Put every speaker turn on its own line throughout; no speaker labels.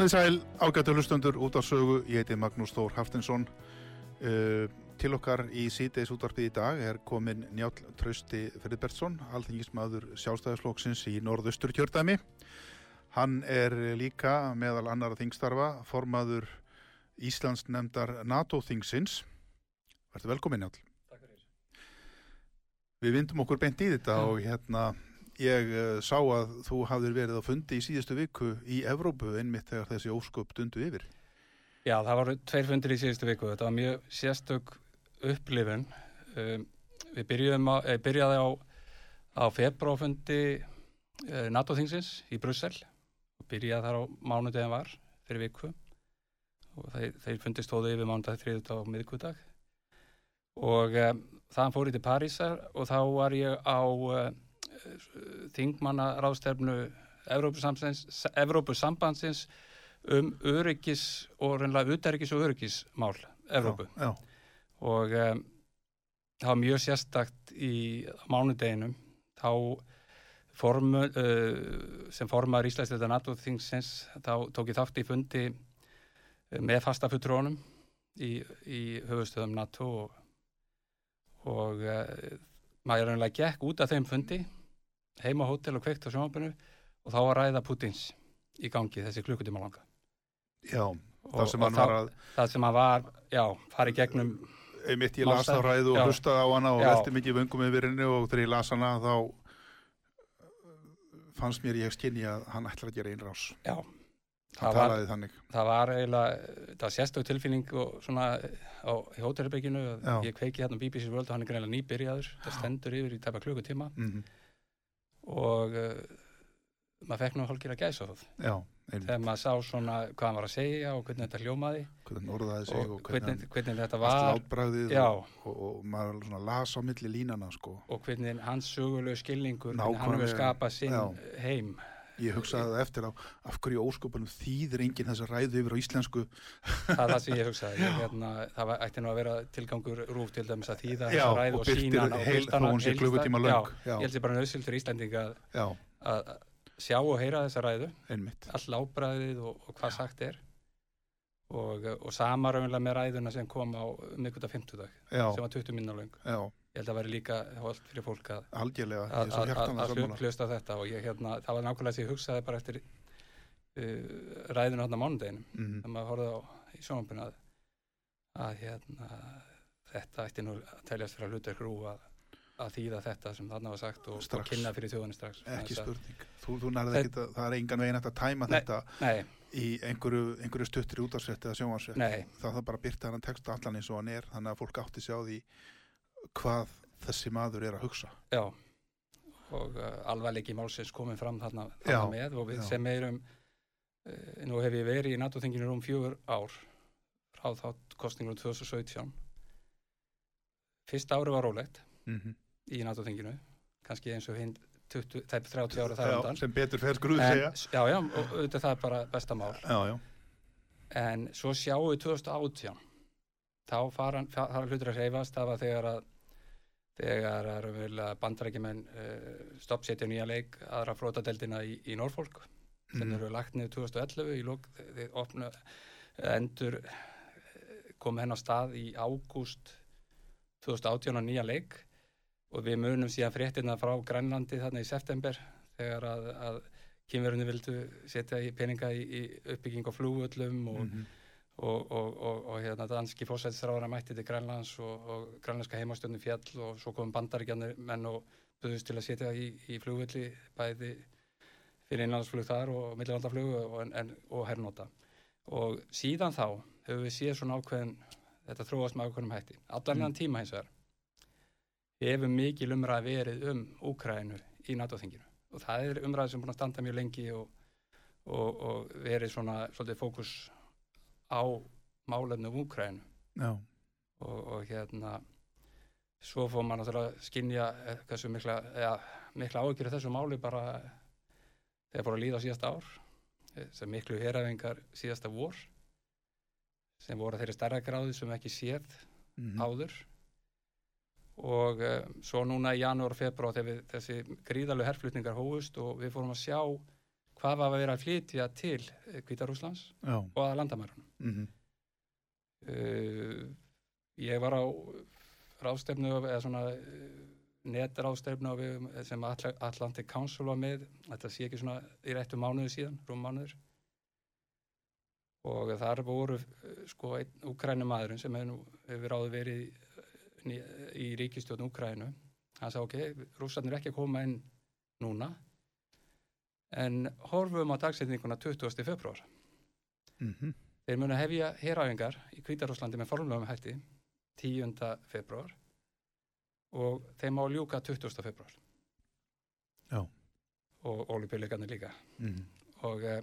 Komið sæl, ágættu hlustundur út af sögu, ég heiti Magnús Þór Haftinsson. Uh, til okkar í síðdeis útvarpið í dag er komin Njál Trausti Friðbertsson, alþingismadur sjálfstæðisflokksins í norðaustur kjördæmi. Hann er líka meðal annara þingstarfa, formaður Íslands nefndar NATO-þingsins. Verður velkomin Njál.
Takk fyrir.
Við vindum okkur beint í þetta og hérna ég uh, sá að þú hafðir verið á fundi í síðustu viku í Evrópu einmitt þegar þessi ósköp dundu yfir.
Já, það voru tveir fundir í síðustu viku. Þetta var mjög sérstök upplifun. Um, við byrjuðum á, eh, byrjaði á, á februarfundi eh, NATO-þingsins í Brussel og byrjaði þar á mánudegin var fyrir viku og þeir, þeir fundi stóðu yfir mánudag, þriðudag og miðgudag og um, þann fór ég til Parísar og þá var ég á uh, þingmanna ráðstefnu Evrópusambandsins um öryggis og reynlega uterryggis og öryggismál Evrópu
Já, já.
og um, það var mjög sérstakt í mánudeginum þá formu, uh, sem formar Íslandsleita NATO-þingsins þá tók ég þátt í fundi uh, með fastafutrónum í, í höfustöðum NATO og, og uh, maður reynlega gekk út af þeim fundi heima á hótel og kveikt á sjónvapinu og þá var ræða Putins í gangi þessi klukkutíma langa.
Já, það sem hann var að,
það sem hann var, já, farið gegnum
einmitt ég las þá ræðu og hlustaði á hana og velti mikið vöngum yfir henni og þegar ég las hana þá uh, fannst mér ég skynni að hann ætlar að gera einrás.
já, Það var- það var eiginlega það var sérstök tilfinning og svona á hótelherbygginu ég kveiki hérna á BBC World og hann er greinlega nýbyrjaður. Það stendur yfir í tæpa klukkutíma.
Mm
og uh, maður fekk nú hálfgerða gæsa það
Já,
þegar maður sá svona hvað hann var að segja og hvernig þetta hljómaði.
Hvernig orðaði sig og,
og hvernig, hvernig þetta
allt
var. já,
og, og, maður svona las á milli línana sko.
og hvernig hans sögulegu skilningur hvernig hann hefur skapað sinn
já.
heim
Ég hugsaði það eftir á af hverju ósköpunum þýðir enginn þess að ræðu yfir á íslensku.
það er það sem ég hugsaði ég, hérna, það var, ætti nú að vera tilgangur rúf til dæmis að þýða
Já,
þessa ræðu
og
sína og hana
hún sé
heildstæð.
klukkutíma.
Já,
Já.
ég held ég bara nöðsynl fyrir Íslandinga að,
Já,
að sjá og heyra þessa ræðu
einmitt.
all ábræðið og, og hvað sagt er og, og sama raunlega með ræðuna sem kom á miðguta 50 dag
Já,
sem var 20 minna löng
já,
ég held að vera líka holdt fyrir fólk að að, að,
að
að á þetta og ég, hérna, það var nákvæmlega sem ég hugsaði bara eftir uh, ræðinu hérna á mánudeginum
Mhm.
þegar maður horfði á í sjónvampinu að, að hérna, þetta ætti nú að teljast fyrir að hluta grú að, að þýða þetta sem þarna var sagt og, og kynna fyrir þjóðinni strax
Ekki
að-
spurning. Þú, þú nærði ekki að það er engan veginn að tæma
Nei.
þetta
Nei,
í einhverju, einhverju stuttri útarsrétt eða sjónvarsrétt.
nei,
Það þarf bara að byrta hann texta allan eins og hann er þannig að fólk átti sig á því hvað þessi maður er að hugsa.
já. Og uh, alvarleiki málsins komin fram þarna,
Já,
þarna með og við
já.
sem erum uh, nú hef ég verið í NATO-þinginu um fjögur ár frá þá kostningunum 2017 fyrsta ári var rólegt
Mm
í NATO-þinginu kannski eins og hinn 20, tæp 30 ára þar
já,
undan.
sem betur fer skrúðu
en,
segja.
já, já, og auðvitað það er bara besta mál.
Já, já,
en svo sjáum við 2018 þá fara, fara hlutur að hreyfast það var þegar að þegar við bandarækjumenn uh, stoppsetja nýja leik aðra frótadeldina í, í Norfolk sem
Mhm.
eru lagt niður 2011 í lók þeir opna endur eh, kom henn á stað í ágúst 2018 á nýja leik og við munum síðan fréttina frá Grænlandi þarna í september þegar að, að kynverunni vildu setja peninga í, í uppbygging á flúvöllum og,
Mhm.
og, og, og, og hérna danski fórsættisráðara mætti til Grænlands og, og grænlandska heimastjórnum fjall og svo kom bandaríkjarnir menn og buðust til að setja í, í flugvölli bæði fyrir innlandsflug þar og millilandaflug og, og hernóta og síðan þá hefur við séð svona ákveðin þetta þróast með ákveðnum hætti. Allarlegan tíma hins vegar hefur mikil umræð verið um Úkrænu í NATO-þinginu og það er umræð sem búin að standa mjög lengi og, og, og verið svona svolítið fókus á málefnu Úkrænu og, og hérna svo fór maður náttúrulega að skinja eh, hversu mikla, ja, mikla af þessu máli bara þegar fór að líða síðasta ár. Eh, sem miklu heræfingar síðasta vor sem voru þeirri stærra gráði sem ekki séð
mhm.
áður. Og uh, svo núna í janúar og februar þegar við, þessi gríðalegu herflutningar hófust og við fórum að sjá hvað var að vera að flytja til Kvítarúslands
já,
og að landamærunum.
Mhm.
uh, ég var á ráðstefnu eða svona netráðstefnu á vegum sem Atl Atlantic Council var með. Þetta sé ekki svona í réttu mánuðu síðan rúm mánuður. Og þar voru sko einn úkrænumæðurinn sem hefur áður verið í, í, ríkistjórn Úkrænu hann sagði ok, rússarnir er ekki að koma inn núna en horfum á dagsetninguna 20. februar
Mhm.
Þeir munu hefja heræfingar í Kvítarúslandi með formlegum hætti 10. februar og þeim má ljúka 20. februar.
Já.
Og ólupjuleikarnir líka.
Mhm.
Og e,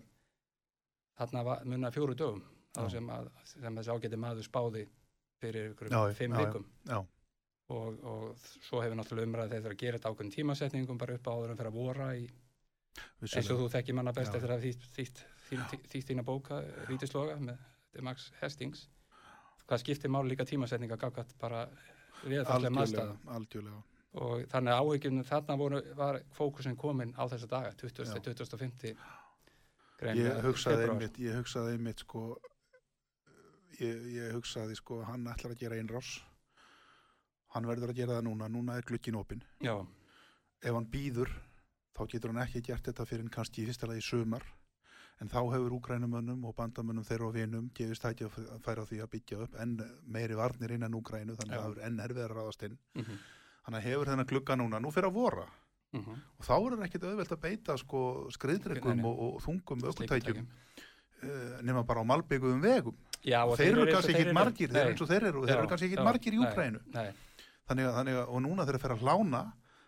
þarna var, munna fjóru dögum sem, að, sem þessi ágæti maður spáði fyrir ykkur fimm vikum.
Já,
Og, og svo hefur náttúrulega umræðið þeir þurfa að gera þetta ákveðin tímasetningum bara upp á áður en fyrir að vora í eins og þú þekki manna best eftir að þýtt, þína bóka Rítisloga með þetta er Max Hastings hvað skiptir máli líka tímasetninga gafgat bara viðfallega maðurstaða og þannig að áhyggjum þarna voru, var fókusin komin á þessa daga 20.
Já.
25.
Ég
greinilega
hugsaði einmitt, ég hugsaði einmitt sko, ég, ég hugsaði sko, hann ætlar að gera einrás, hann verður að gera það núna, núna er glukkin opinn.
Já,
Ef hann býður, þá getur hann ekki gert þetta fyrir en kannski í fyrsta lagi sumar, en þá hefur úgrænumönnum og bandamönnum þeirra og vinum gefist hætti að færa því að byggja upp enn meiri varnir innan úgrænu, þannig
Já.
að það er enn erfiðar að ráðast inn.
mm
Þannig að hefur þennan glugga núna, nú fyrir að vora.
-hmm.
Og þá er það ekkit auðvelt að beita sko skriðdregum og, og þungum ökutækjum
Sleiptækjum.
uh, nema bara á malbyggum vegum.
Já,
Og þeir eru kannski ekkit margir, þeir eru kannski ekkit margir í Úkrænu.
Nei,
Þannig að, þannig að, og núna þeir að fer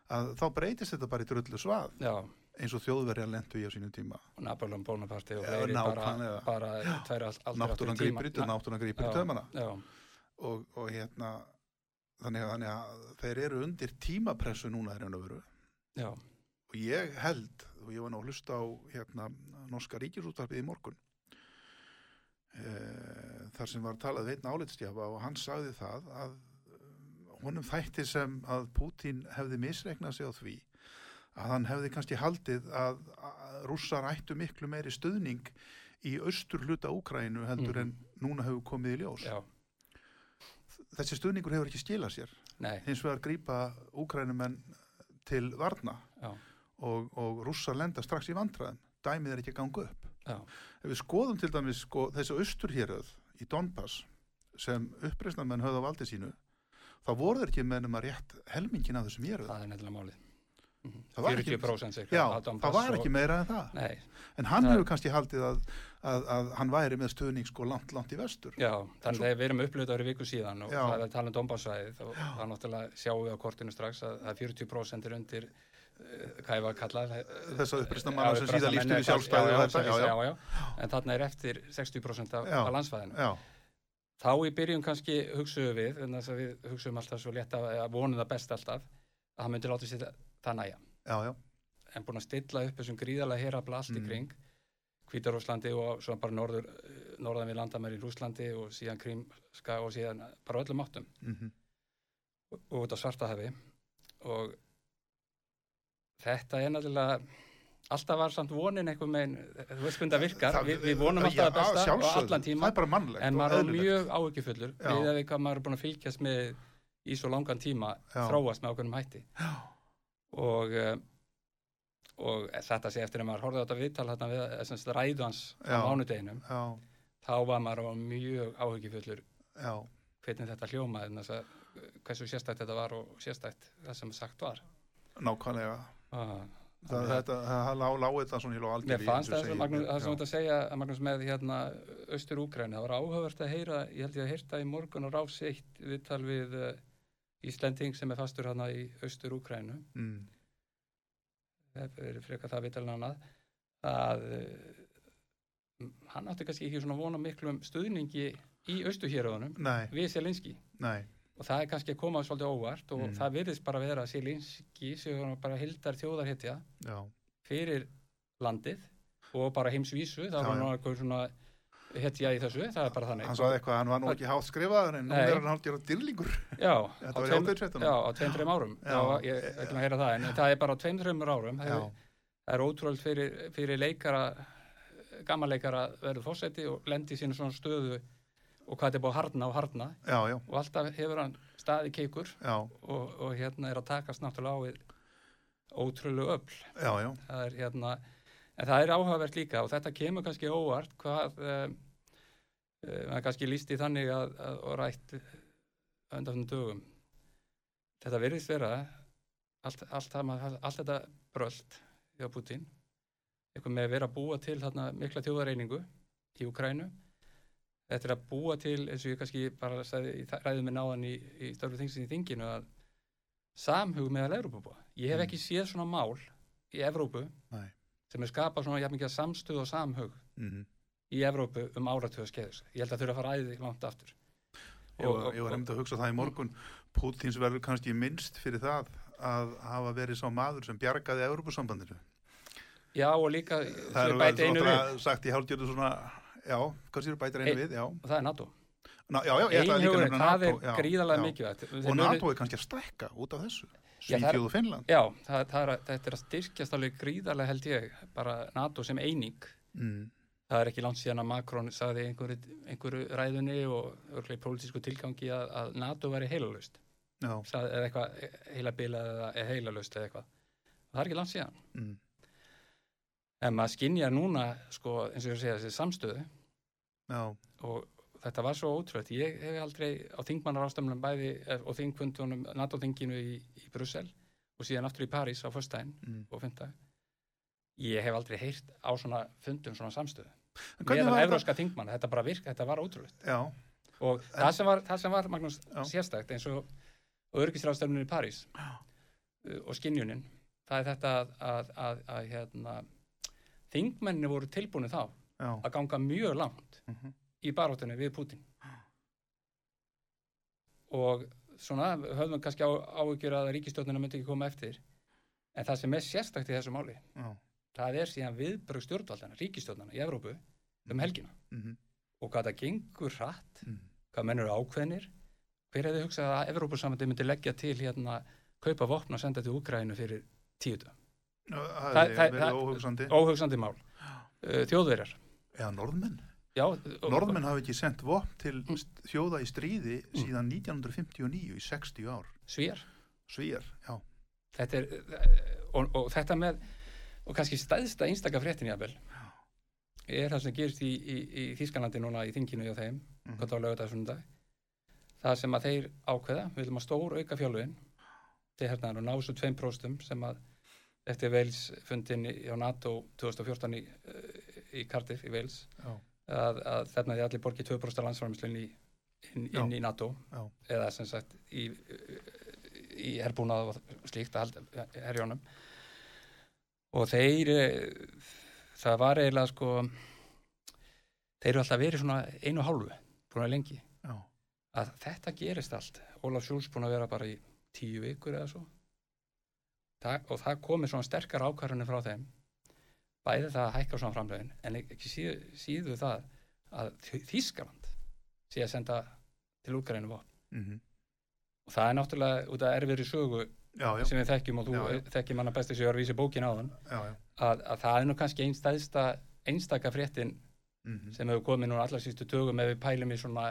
að að þá breytist þetta bara í drullu svað,
já,
eins og þjóðverjar lendu í á sínum tíma.
og Napoleon Bonaparte og fleiri bara, bara tværi aldrei
Náttúran grýpur í, tömana.
Já,
Og, og hérna, þannig að, þannig að þeir eru undir tímapressu núna þeir eru veru.
já,
Og ég held, og ég var nú að hlusta á hérna, norska ríkisúttarpið í morgun, e, þar sem var talað við einn álitstjafa og hann sagði það að honum þætti sem að Pútín hefði misreiknað sig á því að hann hefði kannski haldið að, rússar ættu miklu meiri stuðning í austur hluta Úkrænu heldur
Mhm.
en núna hefur komið í ljós.
já,
Þessi stuðningur hefur ekki skilað sér.
nei,
Hins vegar grípa Úkrænumenn til varna
já,
og, og rússar lenda strax í vandræðum. Dæmið er ekki að ganga upp.
já,
Ef við skoðum til dæmis sko, þessi austurhéröð í Donbass sem uppreisnarmenn höfðu á valdi sínu, þá voru þeir ekki mennum að rétt helmingin af þessum héröð.
það er nefnilega málið. Mhm.
Það var ekki-
40%.
Já, það var ekki meira en það.
Nei,
En hann
Það-
hefur kannski haldið að, að, að hann væri með stuðning sko langt, langt í vestur.
já, þannig að við erum upplöðið árið viku síðan og
Já.
það er að tala um dombásvæðið og það er náttúrulega sjáum við á kortinu strax að, að 40% er undir uh, hvað ég var að kalla eh,
Þessa uppreisnarmanna
já,
sem síðan lýstu í
já. en þarna er eftir 60% af,
Já.
Þá í byrjun kannski hugsuðum við en þess að við hugsuðum alltaf svo létt að, vonum það best alltaf að hann myndi láta sér það næja
já, já.
en búin að stilla upp þessum gríðarlega herabla allt í
Mm.
kring Hvítarúslandi og svo bara norður, norðan við landamæri í Rúslandi og síðan Krímska og síðan bara öllum áttum
Mm
og út á Svartahafi og þetta er náttúrulega alltaf var samt vonin einhver megin þú veist hvernig það virkar,
Það-
við, við vonum alltaf
Já,
það besta og allan tíma
Það er bara mannlegt
en maður er mjög áhyggjufullur
Já.
við að við hvað maður er búin að fylgjast með í svo langan tíma
Já.
þróast með ákveðnum hætti. Og uh, og þetta sé eftir að maður horfði á þetta viðtal hérna við eh, sagt, ræðu hans á mánudeginum þá var maður mjög áhyggjufullur
já,
hvernig þetta hljómaði að eh, hversu sérstætt þetta var og sérstætt það sem sagt var.
Nákvæmlega.
Ah,
Það, þetta, það lá, lá þetta svona hér á aldrei
Mér fannst það sem Magnús, það sem þetta segja að Magnús með hérna austur Úgræni, það var áhugavert að heyra ég held ég að heyrta í morgun á rás eitt viðtal við uh, Íslending sem er fastur hérna í austur Úgrænu
mm,
það er frekar það viðtalinn annað. Að uh, hann átti kannski ekki svona vona miklum stuðningi í austuhéröðunum
Nei,
við Selinski
nei
og það er kannski að koma svolítið óvart og
Mm.
það virðist bara vera að Selinski sem bara hildar þjóðarhetja fyrir landið og bara heimsvísu, það
Já,
var nú eitthvað svona hetja í þessu, það er bara þannig.
Hann eitthvað, hann var nú ekki hátt skrifaður en nú er hann dyrlingur Þetta
á
hádegisfréttunum.
Já, á tveim, þreim árum. Ég er ekki að heyra það, en það er bara á tveim, þreim árum. Það er, ótrúlega fyrir, fyrir leikara gammalleikara verður fósetti og lendi í sínu svona stöðu og hvað þetta er búið að harna og harna
já, já,
og alltaf hefur hann staði keikur og, og hérna er að takast náttúrulega á við ótrúlega öll
já, já,
það er hérna en það er áhugavert líka og þetta kemur kannski óvart hvað um, um, kannski líst í þannig að, að og rætt undan dögum. Þetta virðist vera allt, allt, allt, allt þetta bröld hjá Putin eitthvað með að vera að búa til þarna mikla þjóðareiningu í Ukrænu þetta er að búa til eins og ég kannski bara sagði, ræðum með náðan í, í störfu þingsins í þinginu að samhug meðal Evrópubúa ég hef
Mm.
ekki séð svona mál í Evrópu
nei
sem er skapað svona jafn mikið samstöð og samhug
mm
í Evrópu um áratuga skeiðus. Ég held að þurfa að fara æði langt aftur.
Ég var, ég var einmitt að hugsa það í morgun Pútins verður kannski minnst fyrir það að hafa verið sá maður sem bjargaði Európusambandinu
já og líka,
Það er sagt í hálfgjörðu svona já, hvað séu bætir einu
Ein-
við, já
og það er NATO.
Ná, Já, já, ég ætla líka að
Einhugurinn,
nefna
það
NATO
er
já.
mikilvægt.
Og NATO er kannski að stækka út af þessu
það er-
Svíþjóð og Finnland
Já, það, það er, þetta er að styrkjast alveg gríðarlega held ég, bara NATO sem eining.
mm.
Það er ekki langt síðan að Macron sagði einhverju, einhverju ræðunni og örglega í pólitísku tilgangi að, að NATO væri heilalust.
Já,
Sagði, eða eitthvað heila bilað eða eða heilalust eða eitthvað. Það er ekki langt síðan.
mm.
En maður skinjar núna, sko, eins og ég segja, þessi samstöðu
já,
og þetta var svo ótrúlega ég hef aldrei á þingmannar bæði eh, og þingfundunum NATO-þinginu í, í Brussel og síðan aftur í París á föstudaginn
mm.
og fymtdag ég hef aldrei heyrt á svona fundum svona samstöðu
En hvernig
meðal
var þetta?
evróska bara virka, þetta var ótrúlegt
Já,
og það sem var, það sem var Magnús,
Já.
sérstækt eins og örgisráðstöfnun í París
Já.
og skinjunin það er þetta að, að, að, að hérna, þingmenni voru tilbúinu þá
já.
að ganga mjög langt
mhm,
í baróttunni við Putin og svona höfðum kannski á, áhyggjur að ríkistjórnina myndi ekki koma eftir en það sem er sérstakt í þessu máli
Já,
það er síðan viðbrögg stjórnvaldana, ríkistjórnana í Evrópu um helgina.
Mhm,
og hvað það gengur hratt
mm.
hvað menn eru ákveðnir hver hefði hugsað að Evrópusamandi myndi leggja til hérna kaupa vopn og senda til Úgrænu fyrir tíu dag
Það hefði
það- það-
óhugsandi.
óhugsandi mál. Uh, þjóðverjar.
Já, norðmenn.
Já,
Norðmenn hafi ekki sendt vopn til
Mm.
þjóða í stríði síðan 1959 í 60 ár.
Svíjar
Svíjar,
þetta er eh, og, og þetta með og kannski stæðsta einstaka fréttin jáfnvel er það sem gerist í, í, í Þískanlandi núna í þinginu hjá þeim dag það sem að þeir ákveða, við viljum að stór auka fjálfin til hérna ná svo 2% sem að eftir Wales fundin á NATO 2014 í, eh, í Cardiff í Wales að, að þarna þið allir borgið 2% landsframslun inn, inn í NATO.
Já,
eða sem sagt í, í herbúnað og slíkt að halda herjónum og þeir eh, það var eiginlega sko þeir eru alltaf verið svona einu hálfu búin að lengi.
Já,
að þetta gerist allt. Ólaf Sjúls búin að vera bara í tíu vikur eða svo það, og það komið svona sterkar ákvarðunni frá þeim bæði það að hækka svona framlegin en ekki síðu, síðu það að Þý- Þýskaland sé að senda til Úkraínu vopn
mhm,
og það er náttúrulega út af erfiðri sögu
já, já,
sem við þekkjum og þú
Já,
þekkjum þess að ég var að vísa bókin á hann
já, já.
að, að það er nú kannski einstæðsta einstaka fréttin
Mhm.
sem hefur komið núna allar sístu tögum ef við pælum í svona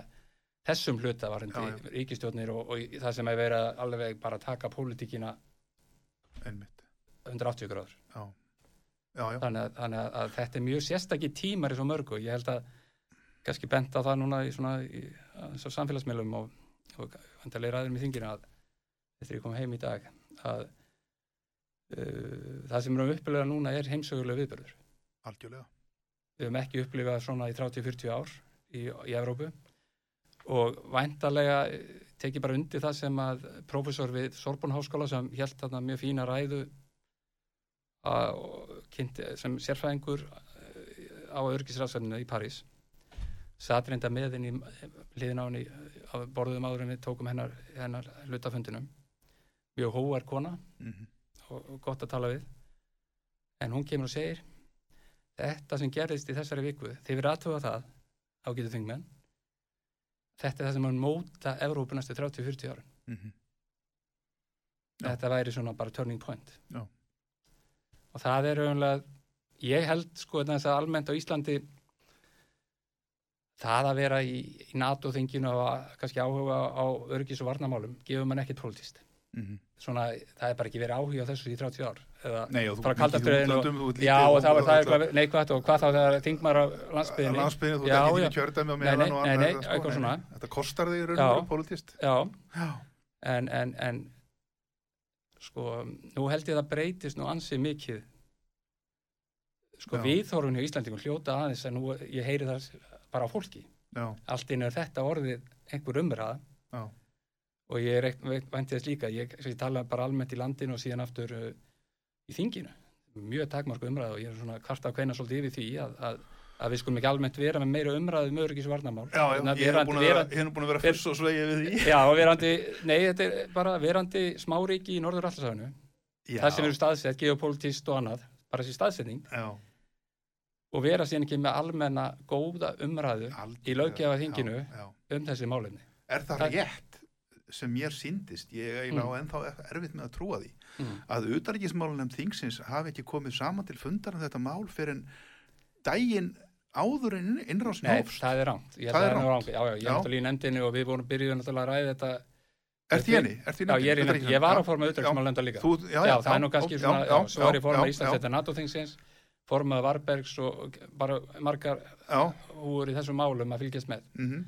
þessum hluta varandi
Já, já.
ríkistjórnir og, og það sem hefur verið að alveg bara taka pólitíkina
einmitt,
180 gráður.
Já, já, já,
þannig, að, þannig að, að þetta er mjög sérstakki tímar í svo mörgu. Ég held að kannski bent á það núna í svona í, svo samfélagsmiðlum og, og vantarlega ræðum í þingina að þetta er ég kom heim í dag að uh, það sem við erum upplifað núna er heimsögulega viðbörður
algjörlega,
við höfum ekki upplifað svona í 30-40 ár í, í Evrópu. Og væntalega eh, tekið bara undir það sem að prófessor við Sorbonne háskóla sem held þarna mjög fína ræðu að, sem sérfræðingur eh, á örgisræðsverðinu í París satt reynda með henni hliðin á henni á borðum áður en við tókum hennar, hennar hlutafundinum. Mjög hóar kona.
Mm
og, og gott að tala við. En hún kemur og segir þetta sem gerðist í þessari viku þið verið aðtöfa það ágætu þingmenn þetta er það sem mun móta Evrópu næstu 30-40 árin
-hmm. Já.
þetta væri svona bara turning point
Já.
og það er auðvitað ég held sko þess að almennt á Íslandi það að vera í, í NATO-þinginu og kannski áhuga á öryggis og varnamálum gefur mann ekkert politist
Mhm.
svona, það er bara ekki verið áhuga á þessu í 30 ár eða
Nei, og þú mikið í ert
Já, og það var það neikvægt og hvað þá þegar þingmar á landsbyðinni
landsbyðinu, þú ert ekki í kjördæmi á
Nei, nei, eitthvað
nei,
svona.
þetta kostar þig í raun og veru politist
Já, en, en, en sko, nú held ég að það breytist nú ansið mikið. Sko,
Já.
viðhorfun hjá Íslandingum hljóta aðeins en nú ég heyri það bara á fólki.
Já,
allt inn er þetta orðið einhver umræða.
Já,
og ég vænti þess líka ég, ég tala bara almennt í landinu og síðan aftur uh, í þinginu mjög takmarku umræða og ég er svona kvart að kveina svolítið yfir því að, að, að við skulum ekki almennt vera með meira umræðu um öryggis og varnamál
já, já, ég hef búin að vera, vera
ver-
fyrst og svegið við því
Já, og verandi, nei, þetta er bara verandi smáríki í norður allarsafinu. Það sem eru staðsett, geopolítist og annað, bara þessi staðsetning.
já,
Og vera síðan ekki með almenna góða umræðu
algjörlega,
í löggjafarþinginu
já, já.
um þessi málefni.
er það
Það-
rétt sem mér síndist ég eiginlega
Mm.
á ennþá erfitt með að trúa því
Mm.
að utarrikismálunum þingsins hafi ekki komið saman til fundar um þetta mál fyrir en daginn áður en innrásin
Nei,
hófst
það er rámt. Ég
Það
að
er
nú
rangt.
rangt. Já, já, ég er
Já.
náttúrulega í nefndinu og við vorum byrjuð náttúrulega að ræða þetta.
Henni? Ert í
Já, ég er nefndinu. Ég var
Já,
að forma auðvitaðsmálenda líka.
Þú, já,
Já, það er nú kannski
já,
svona, já, svo var ég formað
já,
Íslandsfetta NATO-þingsins, formað Varbergs og bara margar
Já,
húur í þessum málum að fylgjast með.
mhm,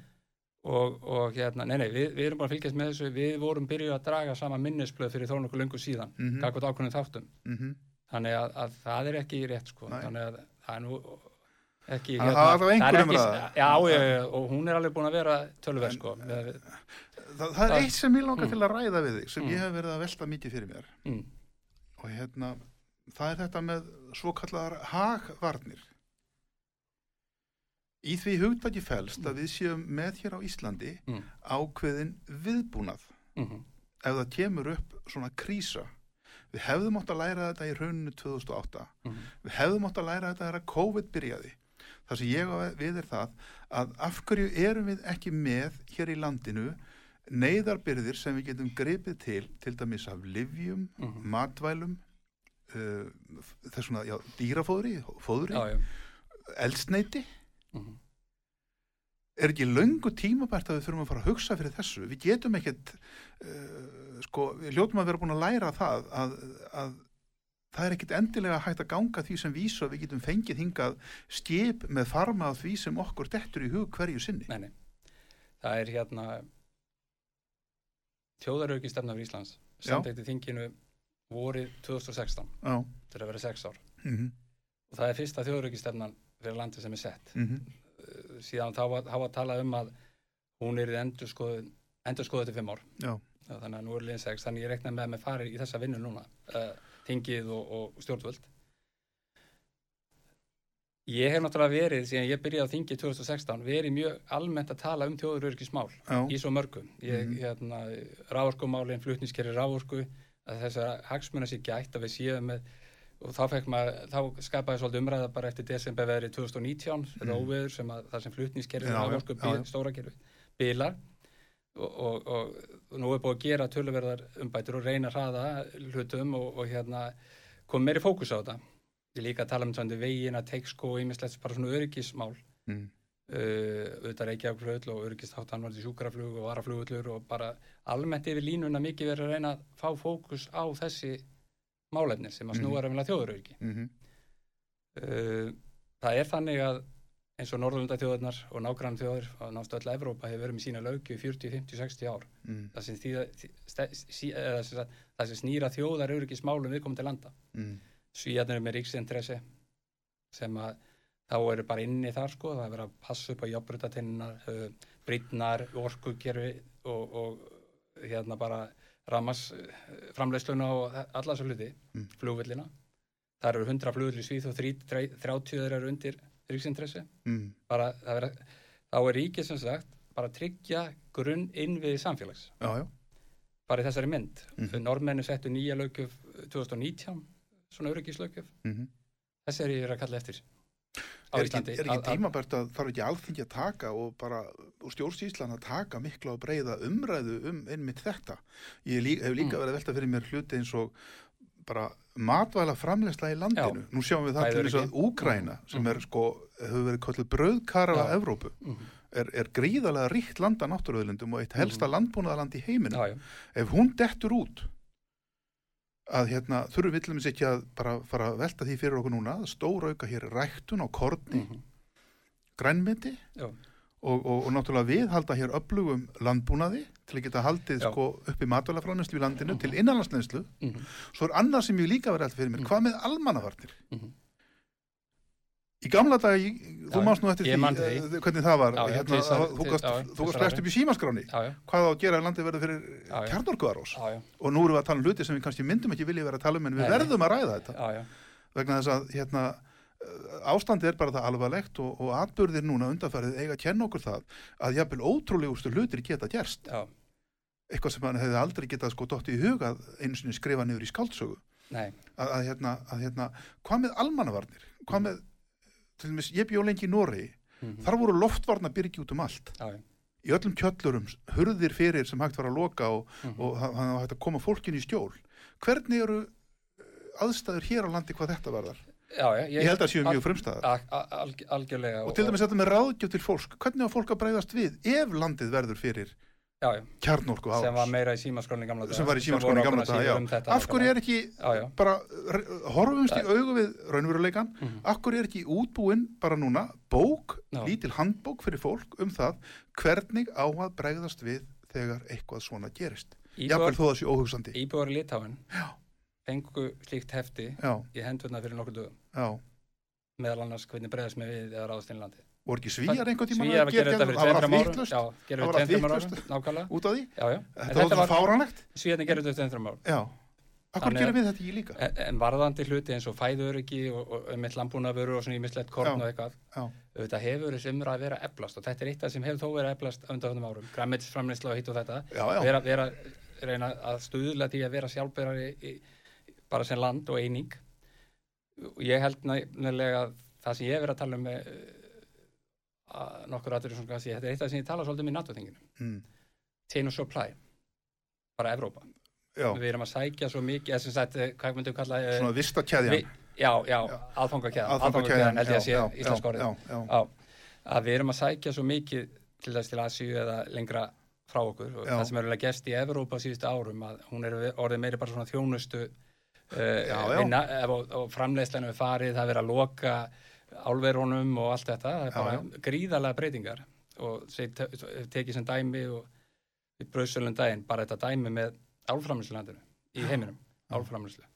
og, og hérna, nei, nei, við, við erum bara fylgjast með þessu, við vorum byrjuð að draga sama minnisblöð fyrir þó nokkuð löngu síðan,
mhm,
kakvot ákveðnum þáttum,
mhm.
þannig að, að það er ekki rétt, sko,
Nei.
þannig að það er nú ekki,
Það- það er
það ekki-. Já, já, já, og hún er alveg búin að vera tölverð, sko, með,
Það, það er
Það-
eitt sem ég langar
Mm.
til að ræða við þig sem
Mm.
ég hef verið að velta mikið fyrir mér
mm,
og hérna, það er þetta með svo kallar hagvarnir í því hugtaki felst að við séum með hér á Íslandi
mm,
ákveðin viðbúnað.
Mm,
ef það kemur upp svona krísa við hefðum átt að læra þetta í rauninu 2008
mm,
við hefðum átt að læra þetta þegar COVID byrjaði. Það sem ég við er það að af hverju erum við ekki með hér í landinu neyðarbyrðir sem við getum gripið til til dæmis af livjum,
Mhm.
matvælum uh, þessuna, já, dýrafóðri fóðri, eldsneiti
mm,
er ekki löngu tímabært að við þurfum að fara að hugsa fyrir þessu? Við getum ekkert uh, sko, við hljótum að vera búin að læra það að, að það er ekkert endilega hægt að ganga því sem vísu að við getum fengið hingað skip með farma af því sem okkur dettur í hug hverju sinni.
Nei, nei, það er hérna þjóðarauki fyrir Íslands,
Já.
samtækti þinginu vorið 2016,
Já,
er að vera sex ár,
mm -hmm.
og það er fyrsta þjóðarauki fyrir landið sem er sett,
Mm
Uh, síðan þá var, var talað um að hún er endur skoðuð endur skoðuð til fimm ár.
Já,
þannig að nú er liðin sex þannig ég rekna með að með fari í þessa vinnu núna uh, þingið og, og stjórnvöld. Ég hef náttúrulega verið síðan ég byrjaði á þingið 2016 verið mjög almennt að tala um þjóðurörgismál
já,
í svo mörgum ég,
Mhm.
hérna, rávorkumálin, flutnískerri rávorku að þessar hagsmuna sér gætt að við séum með og þá fekk maður, þá skapaði svolítið umræða bara eftir desember veðri 2019 þetta
Mhm.
óveður sem að það sem flutnískerfi
Já, já,
rávorku
já, já.
stóra kerfi bilar og, og, og nú er búið að gera töluverðar umbætur og reyna að hraða hlutum og, og hérna kom meiri fókus á þetta. Ég líka að tala um svona vegina, teiksko og ímislegt bara svona öryggismál.
Mm.
Uh, auðvitað Reykjavíkflöðl og öryggistáttan var til sjúkraflug og varaflugullur og bara almennt yfir línuna mikið verið að reyna að fá fókus á þessi málefni sem að
Mhm.
snúa reynilega þjóðurauki.
Mm
Uh, það er þannig að eins og Norðurlandaþjóðurnar og nágrann þjóður og náttúrulega öll Evrópa hefur verið með sína lögju í 40, 50, 60 ár.
Mm.
Það sem, þýða, þý, sí, eða, sem, sagt, það sem snýra þjóðar öryggismálum viðkomandi landa.
Mm.
Svíjarnir eru með ríksinteresse sem að þá eru bara inni þar sko, það er verið að passa upp á jobbrutatinnar, uh, brýtnar, orkugerfi og, og hérna bara ramas uh, framleiðsluna og alla þessu hluti,
Mm.
flugvillina. Það eru 100 flugvillir í Svíð og 30 þeir eru undir ríksinteresse.
Mm.
Bara, það vera, þá er ríkið sem sagt bara að tryggja grunn innviði samfélags.
Já, já.
Bara í þessari mynd.
Mhm.
Normennu settu nýja lögjöf 2019, svona öryggislaugjöf.
Mm
Þessi er ég að kalla eftir
Er ekki, er ekki tímabært að þarf ekki alþingi að taka og bara stjórnsýslan að taka mikla og breyða umræðu um einmitt þetta. Ég lí, hef líka
Mm.
verið að velta fyrir mér hluti eins og bara matvæla framlegsla í landinu. Nú sjáum við það til þess að. Úgræna sem
Mhm.
er sko, hefur verið kallið brauðkara
Já.
af Evrópu,
Mhm.
er, er gríðarlega ríkt landa náttúruðlindum og eitt helsta landbúnaðaland í heiminum.
Já, já,
Ef hún dettur út að hérna, þurfum við til dæmis ekki að bara fara að velta því fyrir okkur núna, að stóra auka hér ræktun á korni,
mhm,
grænmeti
já,
og, og, og náttúrulega viðhalda hér öflugum landbúnaði til að geta haldið sko upp í matvælafráneslu í landinu til innanlandsneislu.
mhm,
Svo er annað sem ég líka verið alltaf fyrir mér,
Mm.
hvað með almannavarnir? Í gamla dag, þú mást nú eftir því, eh, hvernig það var,
Já, já,
hérna,
tvisvar-
þú gast flest upp í símaskráni,
já,
hvað á að gera að landið verður fyrir kjarnorkuðarós. Og nú erum við að tala um hluti sem við kannski myndum ekki vilja vera að tala um, en við verðum að ræða þetta. vegna þess að hérna, ástandi er bara það alvarlegt og, og atbyrðir núna undanfærið eiga að kenna okkur það að jafnvel ótrúlegustu hlutir geta gerst. Eitthvað sem hann hefði aldrei getað sko dótt í huga að einu sinni skrifa niður í skáldsögu.
Nei,
að, að, hérna, að hérna, hvað með almannavarnir? Hvað með, til dæmis, ég bjó lengi í Noregi.
Mhm,
þar voru loftvarna byrgi út um allt.
Já,
í öllum kjöllurum, hurðir fyrir sem hægt var að loka og,
mhm,
og það það var hægt að koma fólkin í stjól. Hvernig eru eh, aðstæður hér á landi hvað þetta varðar?
Já, já,
ég held að séu mjög frumstæðar.
al, al, al, algjörlega
og til dæmis þetta með ráðgjöf til fólk hvernig á fólk að breyðast við ef landið verður fyrir kjarnorku
sem var meira í símaskráni gamla daga.
Sem var í símaskóni
voru
gamla
síður um
af hverju er ekki
já, já,
bara horfumst í augu við raunveruleikan
mhm,
af hverju er ekki útbúin bara núna bók,
Já.
lítil handbók fyrir fólk um það hvernig á að bregðast við þegar eitthvað svona gerist? Jafnvel
íbúar,
þó það sé óhugsandi.
Íbúar í Litáin fengu slíkt hefti í hendurna fyrir nokkur dögum. Meðal annars hvernig bregðast með við eða ráðast inn í landi
voru ekki svíjar einhvern tíma
Svíjar að gera þetta fyrir
það var
200
allt
árum.
vittlust
já, gera
Það var
fyrir
allt
200 árum,
vitlaust.
nákvæmlega.
Út af því?
Já, já,
þetta var
þetta
fáránlegt?
Svíjarnir gerðu þetta fyrir 200 árum.
Já, af hverju
Þannig
gerum
að-
við þetta ekki líka?
En- En varðandi hluti eins og fæðuröki og, og mitt landbúnaðvöru og svona ímislegt korn
Já.
og eitthvað, þetta hefur þessi umræð að vera eflast og þetta er eitt af sem hefur þó verið eflast undanfjöndum árum, græmitisframleysla og hitt og þetta,
já, já,
vera, vera, reyna að stuðla því að vera sjálfbyrari í, bara sem land og eining. Og ég held nefnilega að það sem ég hef verið að tala um með uh, nokkur aðrir svona kannski, þetta er eitt af sem ég tala svolítið um í NATO-þinginu,
mm,
chain of supply. Bara Evrópa,
já.
við erum að sækja svo mikið, eða sem sagt, eh, hvað myndum við kalla eh,
svona vista keðjan
Vi, já, já, aðfangakæðan, aðfangakæðan held ég að sé íslensk orðið. að við erum að sækja svo mikið til þess til Asíu eða lengra frá okkur. Og
Já.
það sem er alveg gest í Evrópa síðustu árum að hún er orðið meiri bara svona þjónustu uh,
Já,
vinna og, og framleiðslan er farið, það er verið að loka álverunum og allt þetta það er
Já,
bara gríðarlega breytingar. Og þeir te- tekið sem dæmi og við bröðsölum daginn bara þetta dæmi með álframleiðslandinu í heiminum,
Já.
álframleiðslu.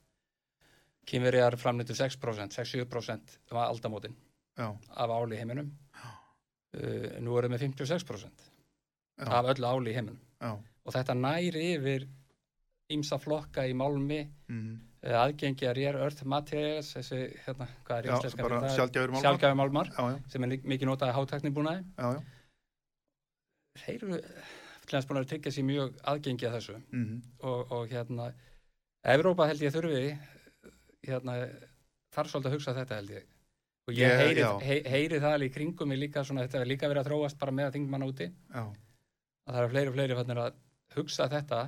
Kínverjar framleitu 6%, 6-7% var aldamótin
já,
af áli í heiminum. Uh, nú erum við 56%
Já.
af öllu áli í heiminum.
Já,
og þetta næri yfir ímsa flokka í málmi.
Mm,
uh, aðgengi að rér earth materials þessi, hérna, hvað er fyrir það?
sjálfgjafur málmar.
sem er mikið notað að hátækni búnaði þeir eru til þess búin að tryggja sér mjög aðgengi að þessu.
Mm,
og, og hérna Evrópa held ég þurfi hérna, þarf svolítið að hugsa þetta held ég. Og ég
Ég-
heyri, hei, heyri það alveg í kringum mig líka svona, þetta er líka verið að þróast bara með að þingmanna úti.
Já,
að það eru fleiri og fleiri fannir að hugsa þetta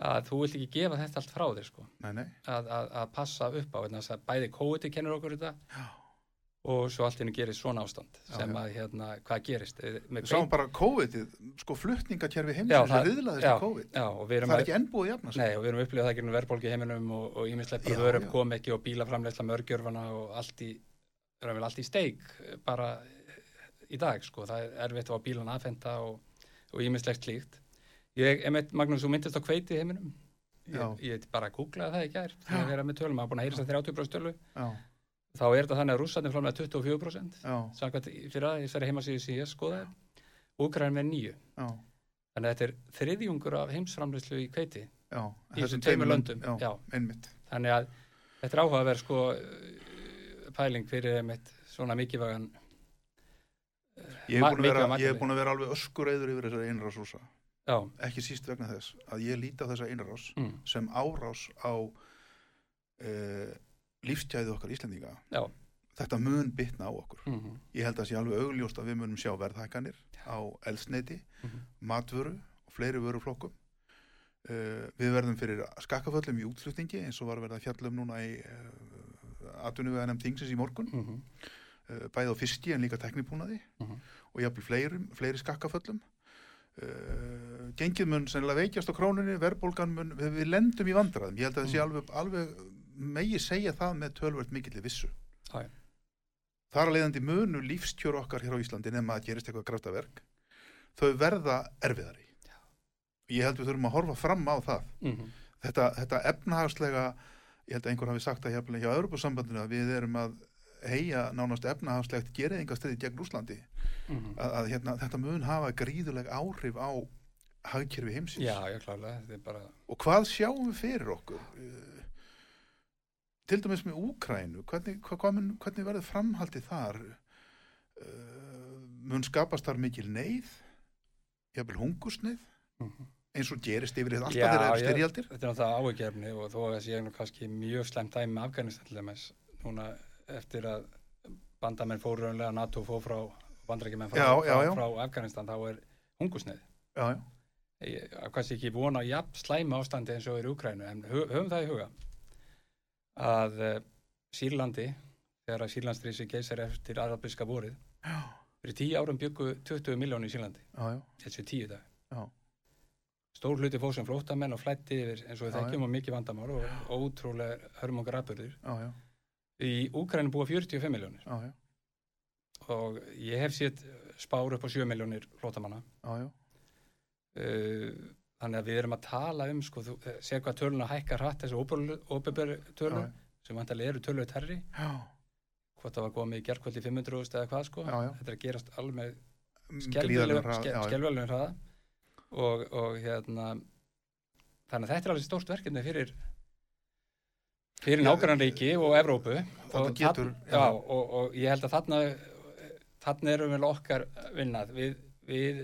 að þú vilt ekki gefa þetta allt frá þér sko,
nei, nei,
að, að, að passa upp á að bæði COVID kennur okkur þetta
já.
og svo allt henni gerist svona ástand
Já,
sem að hérna, hvað gerist Eh,
Við sáum bara COVID-ið, sko heimsins
það-
er viðlaðist
við erum
Það er ekki ennbúið jafna sig.
Nei, og við erum upplifað það ekki verðbólki heiminum og,
Já,
vörum kom ekki og bílaframleysla mörgjörfana og allt í, í steik eh, bara í dag, sko. Það er erfitt fá bílan aðfenda og, og ímislegt slíkt. Ég, emitt, Magnús, þú myndist á kveiti í heiminum. Ég, ég bara googlaði það í gær, þegar ég verið með tölum, maður búin að heyra þess að 30% tölu.
Já,
Þá er þetta þannig að rússarnir framlega 24%,
já,
samkvæmt í- fyrir að sverði heimasíðu sem ég skoðaði, úgræðin með nýju. Þannig að þetta er þriðjungur af heimsframleyslu í kveiti
já.
í þessum tveimur löndum.
Já,
Já.
einmitt.
Þannig að þetta er áhugaverð sko uh, pæling fyrir einmitt svona mikilvægan
Ég hef
Ma-
búin að vera,
mikilvæg
ég hef búin að vera alveg öskureyður yfir þessari einrásúsa.
Já,
Ekki síst vegna þess að ég líti á þessa einrás
mm,
sem árás á uh, lífstjæði okkar Íslendinga.
já
Þetta mun bitna á okkur.
mm,
Ég held að sé alveg augljóst að við munum sjá verðhækkanir á eldsneiti,
mm,
matvöru og fleiri vöruflokkum. Uh, við verðum fyrir skakkaföllum í útflutningi eins og var að verða fjallum núna í uh, atvinnuveganum tingsins í morgun.
mm,
uh, bæði á fiski en líka teknibúnaði
Mhm.
og jafnvel fleiri, fleiri skakkaföllum gengið mun sennilega veikjast á krónunni, verðbólgan mun við, lendum í vandræðum, ég held að það sé
Mhm.
alveg, alveg megi segja það með tölvöld mikilli vissu.
Já, já.
þar að leiðandi munu lífskjör okkar hér á Íslandi nema að gerist eitthvað kraftaverk þau verða erfiðari. Ég held við þurfum að horfa fram á það.
Mm,
þetta, þetta efnahagslega ég held að einhver hafi sagt að hjá Europasambandinu að við erum að heia nánast efnahagslegt geriðingastriði gegn Úslandi
mm.
að, að hérna, þetta mun hafa gríðuleg áhrif á hagkerfi heimsins.
Já, já, klálega, bara
og hvað sjáum við fyrir okkur? Eh, til dæmis með Úkrænu hvernig, mun, hvernig verður framhaldið þar? Uh, mun skapast þar mikil neyð? Jafnvel hungusneið
mm.
eins og gerist yfir þetta alltaf þegar það er
ég-
styrjaldir
Þetta er náttúrulega áhugjefni og þó að sé nú kannski mjög slemt dæmi með Afganistan til dæmis núna eftir að bandamenn fóru raunlega NATO fór frá bandarækjumenn frá, frá, frá Afganistan þá er hungusneið
já, já,
ég kannski ekki vona jafn slæma ástandi eins og er í Ukrænu en hö- höfum það í huga að uh, Sýrlandi þegar að Sýrlandstrísi geysar eftir arabiska vorið
já,
fyrir tíu árum byggu 20 miljónu í Sýrlandi. Þessu tíu dag
Já.
stór hluti fór sem flóttamenn og flætti yfir eins og þekkjum og mikið vandamál og, ótrúlega hörmungar aðbörður
já, já,
í Úkrænu búa 45 miljónir
já, já,
og ég hef sétt spár upp á 7 miljónir flóttamanna.
Já, já.
Uh, þannig að við erum að tala um sko, þú, segja hvað töluna hækkar hratt þessu óbyrber tölur
Já,
sem vantarlega eru tölur terri
já,
hvort það var komið í gerkvöldi 500 eða hvað sko. Þetta er að gerast alveg
já.
skelvelegum hraða. Og, og hérna þannig að þetta er alveg stórt verkefni fyrir fyrir nágrannríki og Evrópu. Og,
getur-
þarna- já, og, og ég held að þarna þarna erum við okkar vinnað. Við, við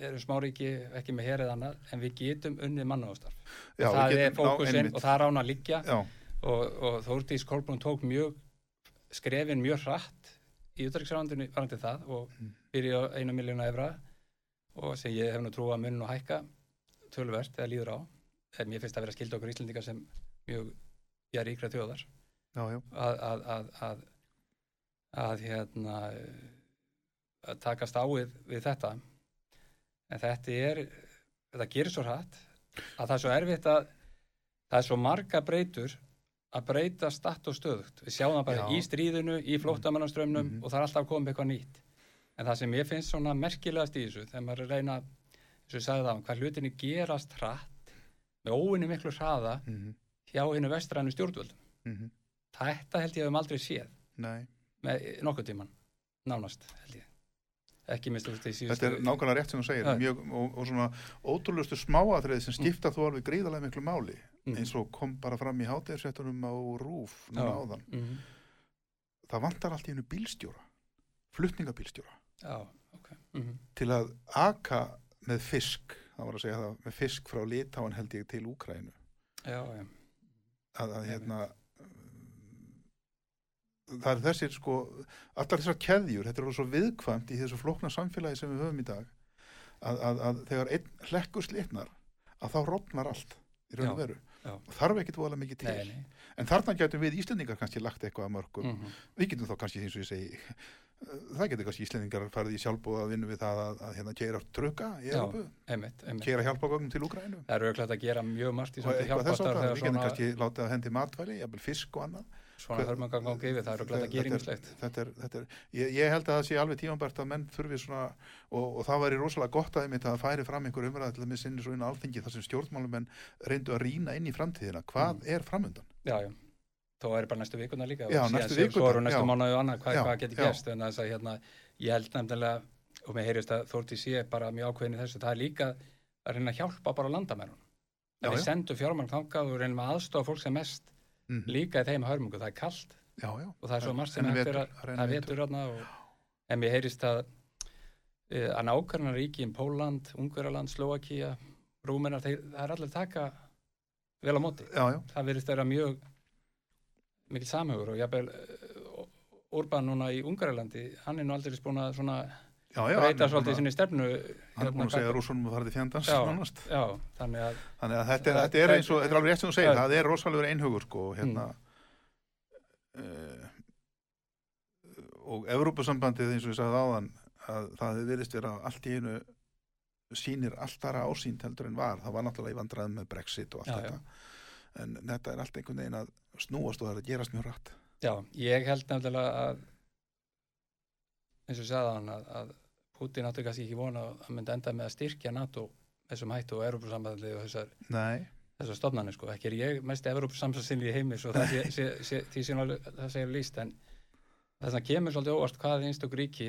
erum smáríki ekki með herið annað en við getum unnið mannáðstarf það er
getum- já,
fókusinn og það rána að liggja.
Já,
og, og Þórdís Kolbrún tók mjög skrefin mjög hratt í utryggsræðandinu varandi það og
Mm.
byrja á einu miljónu evra og sem ég hef nú trú að mun og hækka tölvert eða líður á. En mér finnst að vera skildi okkur Íslendingar sem mjög er ríkra þjóðar.
Já, já,
að, að, að, að, að hérna að takast á við, þetta. En þetta er þetta gerir svo hratt að það er svo erfitt að það er svo marga breytur að breyta statt og stöðugt. Við sjáum það bara
Já.
í stríðinu, í flóttamannaströmmnum
Mhm.
og það er alltaf koma eitthvað nýtt. En það sem ég finnst svona merkilegast í þessu þegar maður að reyna, eins og ég sagði það hvað hlutinni gerast hratt með óinni miklu hraða
mhm,
hjá hennu vestrænu stjórnvöldum
mhm,
Þetta held ég að við aldrei séð
nei.
með nokkuð tíman, nánast held ég. Ekki minnst úr því síðustu.
Þetta er nákvæmlega rétt sem þú segir, mjög, og, og svona ótrúlustu smáatrið sem skipta þú alveg gríðarlega miklu máli,
Mhm.
eins og kom bara fram í hátegisrættunum á RÚF núna
Já.
áðan.
Mhm.
Það vantar allt í hennu bílstjóra, flutningabílstjóra,
Já, ok. Mm
til að aka með fisk, það var að segja það, með fisk frá Litáan held ég til Úkrænu,
Já, já.
Að, að hérna, það er þessir sko, allar þessar keðjur, þetta er svo viðkvæmt í þessu flókna samfélagi sem við höfum í dag, að, að, að þegar einn hlekkur slitnar að þá rofnar allt í raun og veru. og þarf ekkit voðalega mikið til.
Nei, nei.
en þarna getum við Íslendingar kannski lagt eitthvað að mörgum.
Mm
við getum þá kannski eins og ég segi það getur kannski Íslendingar farið í sjálfbúða að vinna við það að, að hérna keira trukka í. Európu, keira hjálpagögnum til Úgrænu
Það eru auðvitað að gera mjög margt í svona
að
þegar
við getum
svona,
kannski látið að hendi matvæli, jafnvel fisk og annað.
Svona hörmungan gangi yfir. Það eru auðvitað að gera
er-
yngislegt.
þetta er, þetta er, ég, ég held að það sé alveg tímanbært að menn þurfi svona og, og það væri rosalega gott að einmitt að það færi fram einhver að með sinni svo inn á alþingi þar sem stjórnmálumenn
Þó er bara næstu vikuna líka.
Já, næstu
eru næstu og annað, hvað, hvað getur gerst. En þess að hérna, ég held nefnilega, og mér heyrist að Þórti sé bara mjög ákveðin í þessu, það er líka að reyna að hjálpa bara landamærun.
Já,
Að við sendum fjármagn þangað og reynum að aðstofa fólk sem mest
Mm
líka í þeim hörmungu. Það er kallt og það er svo margt sem er að
það er vetur.
en mér heyrist að eh, að nákvæmna ríki í Póland, Ungverjaland, Slovakia Rúmenar, það er allir taka vel á móti.
Já, já,
Það verðist vera mjög mikil samhugur og jafnvel uh, Urban núna í Ungverjalandi hann er nú aldrei búin að svona
já, já
breyta svolítið
að-
sinni stefnu
hann er búin að segja rúsunum að fara til fjandans
Já. þannig að
þannig að þetta þetta er eins og, þetta er alveg rétt sem þú segir, það er rosalega einhugur sko, hérna uh, og Evrópusambandið eins og ég sagði áðan að það verið vera allt í einu sýnir allt þara ásýnd heldur en var, það var náttúrulega í vandræðum með Brexit og allt þetta en þetta er allt einhvern veginn að snúast og það er að gerast mjög rætt
Já, ég held nefnilega að eins og ég sagði hann að, að Putin átti kannski ekki vona að myndi enda með að styrkja NATO þessum hættu og Európa-sambandið og þessar,
Nei,
þessar stofnanir sko. ekki er ég mest Európa-samsatsinni í heimi svo það, sé, sé, sé, alveg- það segir líst en þess að kemur svolítið óvart hvað einstök ríki,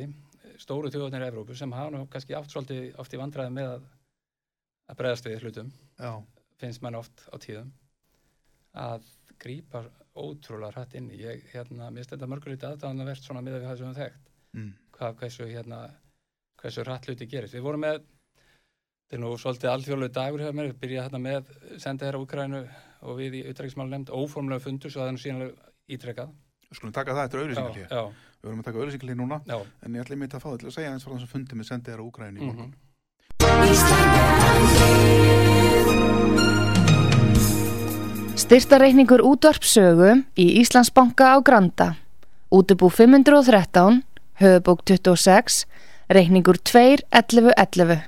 stóru þjóðanir í Európu sem hafa nú kannski átt svolítið oft í vandræði með að, að bregðast við hlutum
já,
finnst mann oft á tíðum að grípa ótrúlega hrætt inn í. Ég, hérna, mér þetta mörgulítið aðdáðanvert svona miða við það sem við þekkt.
mm.
Hvað, hversu, hérna, hversu hrætt hluti gerist. Við vorum með, þetta er nú svolítið alþjóðlega dagur hefur mér, við byrjaði hérna með sendið þeirra Úkrænu og við í utrækismálu nefnd óformlega fundur svo það er nú síðanlega ítrekkað.
Við skulum taka það eftir
já,
Við verðum að taka auðlýsingarlið núna
já.
en ég ætla einmitt að fá þetta til að segja eins frá þessum fundi með sendið þér á Úgræni í morgun
mhm.
Styrtareikningur útvarpsögu í Íslandsbanka á Granda. Útubú 513, höfubók 26, reikningur 2.11.11.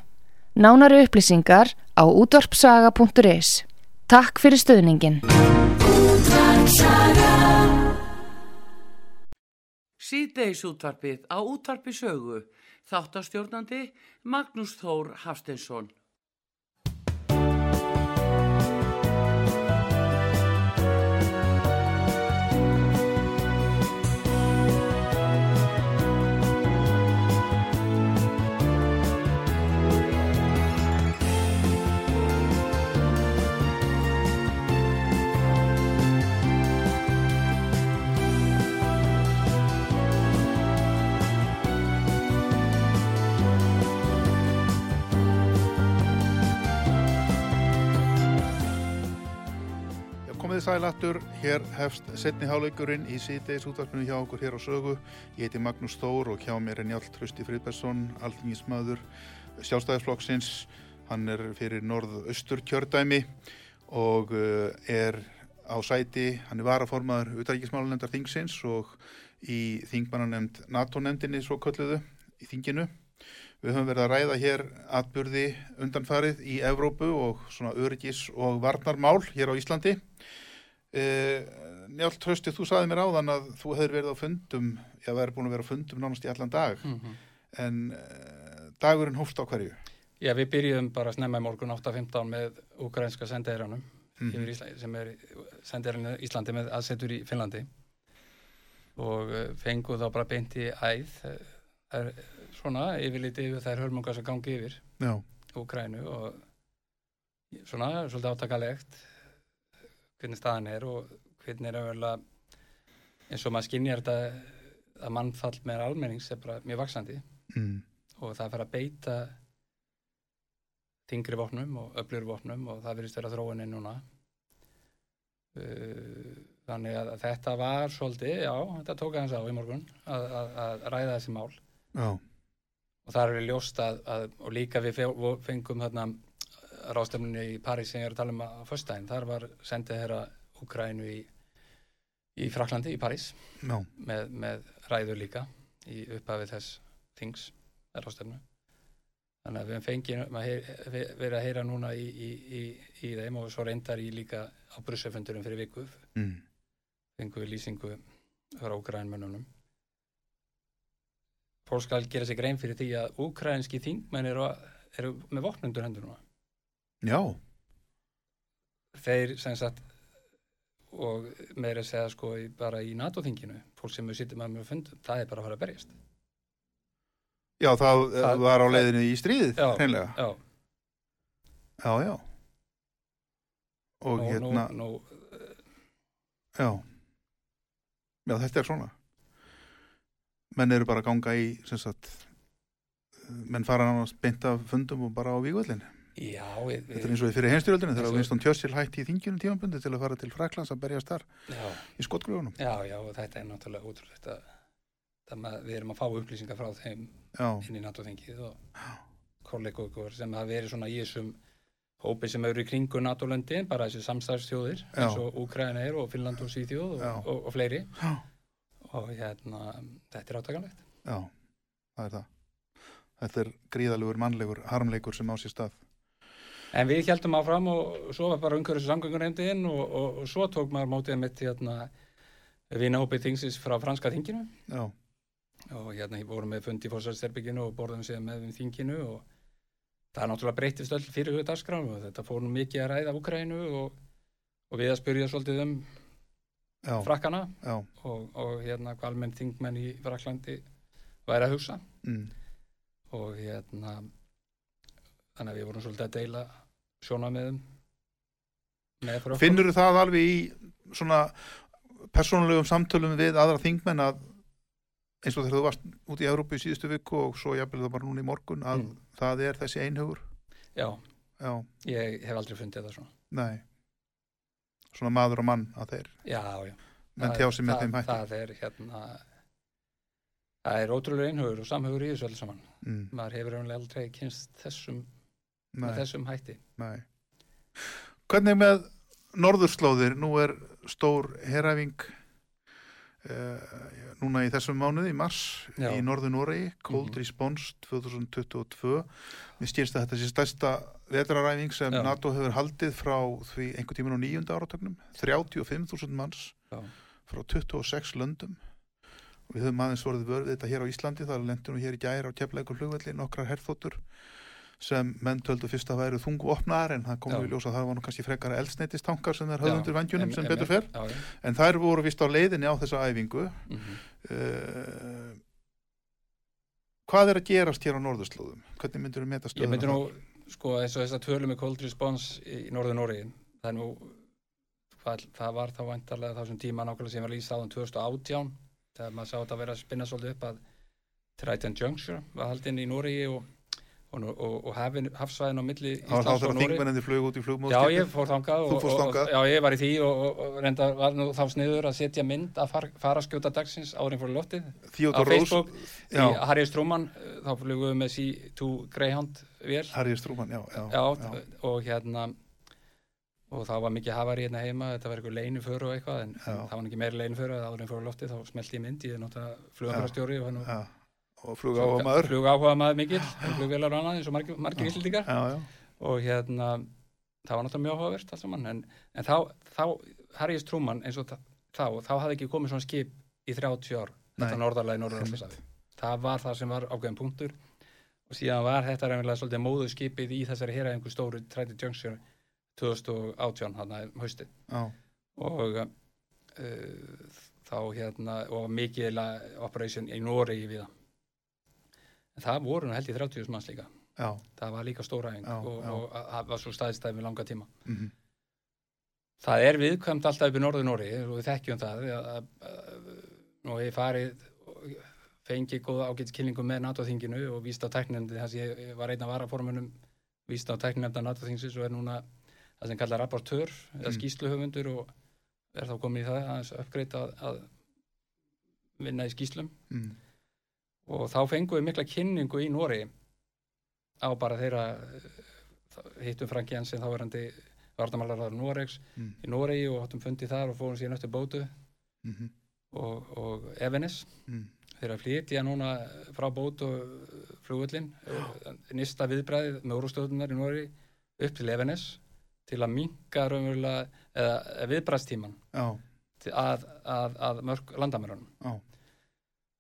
Nánari upplýsingar á útvarpsaga.is. Takk fyrir stöðningin.
Síðdeis útvarpið á útvarpi sögu. Þáttastjórnandi Magnús Þór Hafsteinsson.
Þið sælattur, hér hefst setni hálaukurinn í síðdeis útvarpinu hjá okkur hér á sögu. Ég heiti Magnús Þór og hjá mér er Njáll Trausti Friðbergsson, alþingismadur sjálfstæðisflokksins. Hann er fyrir norð-austur kjördæmi og uh, er á sæti, hann er varaformaður utækismálunemndar þingsins og í þingmannanemnd NATO-nemndinni svo kölluðu í þinginu. Við höfum verið að ræða hér atburði undanfarið í Evrópu og svona öryggis og varnarmál hér á Íslandi. Eh, Njálf Trausti, þú saði mér áðan að þú hefur verið á fundum, já, verið búin að vera á fundum nánast í allan dag,
Mhm.
en eh, dagurinn hófst á hverju?
Já, við byrjuðum bara snemma í morgun 8.15 með ukrainska sendeirannum yfir Íslandi, sem er sendeirinn í Íslandi með aðsetur í Finnlandi. Og uh, fengu þá bara beint í æð. Það er svona yfirliti yfir þær hörmungar sem gangi yfir
Já,
Úkrænu og svona svolítið átakalegt hvernig staðan er og hvernig er að eins og maður skinnjar þetta að mannfall með almennings er bara mjög vaksandi
mm.
og það fer að beita þingri vopnum og öflur vopnum og það virðist vera þróunin núna. Uh, þannig að þetta var svolítið, já, þetta tók aðeins á í morgun að, að, að ræða þessi mál.
Já,
og það er við ljóst að, að og líka við fe- fengum þarna ráðstefnunni í París sem ég er að tala um að föstudaginn, þar var sendið þeirra Ukrænu í, í Fraklandi, í París
Já,
með, með ræður líka í upphafið þess þings ráðstefnu. Þannig að við fengið verið að heyra núna í, í, í, í þeim og svo reyndar í líka á brussefundurum fyrir viku
mm.
fengum við lýsingu frá Ukrænmönnunum fólk skal gera sig grein fyrir því að ukrænski þingmenn eru, að- eru með vopnundur hendur núna
já,
þeir sem sagt og meira segja sko bara í NATO-þinginu fólk sem við sittum að með fundum, það er bara að fara að berjast
já það,
Það-
var á leiðinu í stríðið, hreinlega.
já,
Já, já. Og
nú,
hérna,
nú, nú,
já. Já, þetta er svona. Menn eru bara að ganga í, sem sagt, menn fara hann að beinta fundum og bara á vígvöldin.
Já, við,
Þetta er eins og við fyrir heimstyrjöldinu þegar
og-
Winston Churchill hætti í þingjunum tímanbundi til að fara til Fraklands að berjast þar
já,
í skottgröfunum.
já, já, og þetta er náttúrulega útrúlega þetta, það við erum að fá upplýsingar frá þeim
Já,
inn í NATO-þingið og kollega okkur sem hafa verið svona í þessum hópi sem eru í kringu NATO-löndin, bara þessi samstarfstjóðir eins og Úkræna er og Finnland og Svíþjóð
Já.
og, og, og fleiri
já,
og hérna, þetta er átakanlegt
já, það er það. Þetta er gríðalugur mannlegur harmleikur sem á sér stað.
En við heldum áfram og svo var bara umhverjus samgöngur nefndi inn og, og, og svo tók maður mótið mitt hérna vinahópið þingsins frá franska þinginu.
Já,
og hérna vorum með fundi í fórsæðsterbygginu og borðum sér með um þinginu og það er náttúrulega breytist öll fyrir huga dagskrám og þetta fór nú mikið að ræða Úkrænu og, og við að spyrja svolítið um
já,
frakkana
já,
og, og hérna hvað almenn þingmenn í Fraklandi væri að hugsa.
Mm,
og hérna þannig að við vorum svolítið að deila okkur.
Finnur það alveg í svona persónulegum samtölum við aðra þingmenn að eins og þegar þú varst út í Európu í síðustu viku og svo jafnvel það bara núna í morgun að
Mm.
það er þessi einhugur
Já,
já,
ég hef aldrei fundið það svona.
nei svona maður og mann að þeir
Já, já.
menn tjá sig með þeim hætti
Það er hérna, það er ótrúlega einhugur og samhugur í þessu öll saman.
mm,
Maður hefur raunlega aldrei kynst þessum, með þessum hætti.
nei. hvernig með norðurslóðir nú er stór heræfing uh, núna í þessum mánuði í mars
Já.
í norður Noregi Cold
Mhm.
Response 2022 mér stýrst að þetta sé stærsta vetraræfing sem
Já.
NATO hefur haldið frá því einhver tíman á nýjunda áratögnum 35.000 manns
Já.
frá 26 löndum og við höfum aðeins vorið vörð þetta hér á Íslandi það lendur nú hér í gæri á kefleikur flugvelli nokkrar herþóttur sem menn töldu fyrst að væru þungvopnar en það kom við ljós að það var nú kannski frekara eldsneitistankar sem
Já,
höfðundur vangjunum
em-
sem
em-
betur fer
Já, já.
en þær voru vist á leiðinni á þessa æfingu
mhm.
uh, hvað er að gerast hér á norðurslóðum? hvernig myndur þú meta
Ég myndi nú, sko, eins og þess að tölum með Cold Response í norður Nóri, það er nú, hvað, það var þá vantarlega þá sem tíma nákvæmlega sem var lýst áðan 2018, þegar maður sá þetta vera að spinna svolítið upp að Trident Juncture var haldinn í Nóri og, og, og, og hafin, hafsvæðin á milli
þá
Íslands og Nóri.
þingmennandi flög út í
Já,
flugmóðskipið
ég fór þangað
Þú
og,
fórst
og,
þangað?
og, já, ég var í því og, og, og reynda var nú þá sniður að setja mynd að far, fara skjóta dagsins árin fór í loftið á
Theodor Rós,
Facebook í
já,
Harry Strúman, þá flugum við með C2 Greyhound vél
Harry Strúman, já, já,
já, og hérna og það var mikið hafari hérna heima þetta var eitthvað leinuför og eitthvað en,
Já.
það var ekki meiri leinuför að áður en fór á lofti þá smelti ég mynd, ég er náttúrulega flugafærastjóri og, hann-
já. Og flug á maður
flugáhuga maður mikill flugvélar og annað eins og margir, margir íslendingar. Og hérna það var náttúrulega mjög áhugavert allt saman en, en þá, þá Harriðs Trúmann eins og þá, þá hafði ekki komið svona skip í 30 ár. Þetta norðarlega í norður það var það sem var ákveðin punktur. Og síðan var þetta reynilega svolítið móðu skipið í þessari héræðingu stóru Træti Junction 2018 hann að haustið.
Já,
og uh, þá hérna og mikið operation í Noregi við það það voru nú held í 30 manns líka.
Já,
það var líka stóræðing og, og það var svo staðistæð með langa tíma.
Mhm,
það er viðkvæmt alltaf upp í norður Nóri og við þekkjum það hef ég farið og fengið góða ágætskilningu með NATO-þinginu og víst á tæknefndi þess að ég var einn af varaformunum víst á tæknefnda NATO-þingsins og er núna það sem kallar rapportör eða
Mm.
skýsluhöfundur og er þá komin í það að, að vinna í skýslum
mm,
og þá fengum við mikla kynningu í Nóri á bara þeirra eh, hittum Frank Jensen þáverandi vartamálarar Noregs
Mm.
í Noregi og hattum fundið þar og fórum síðan eftir bótu.
Mm
og, og Evenes.
Mm.
þeir að flytja núna frá bótu flugullin nýsta viðbræðið með úrstöðunar í Noregi upp til Evenes til að minka raunverulega viðbræðstíman að, að, að mörg landamærunum.
Já,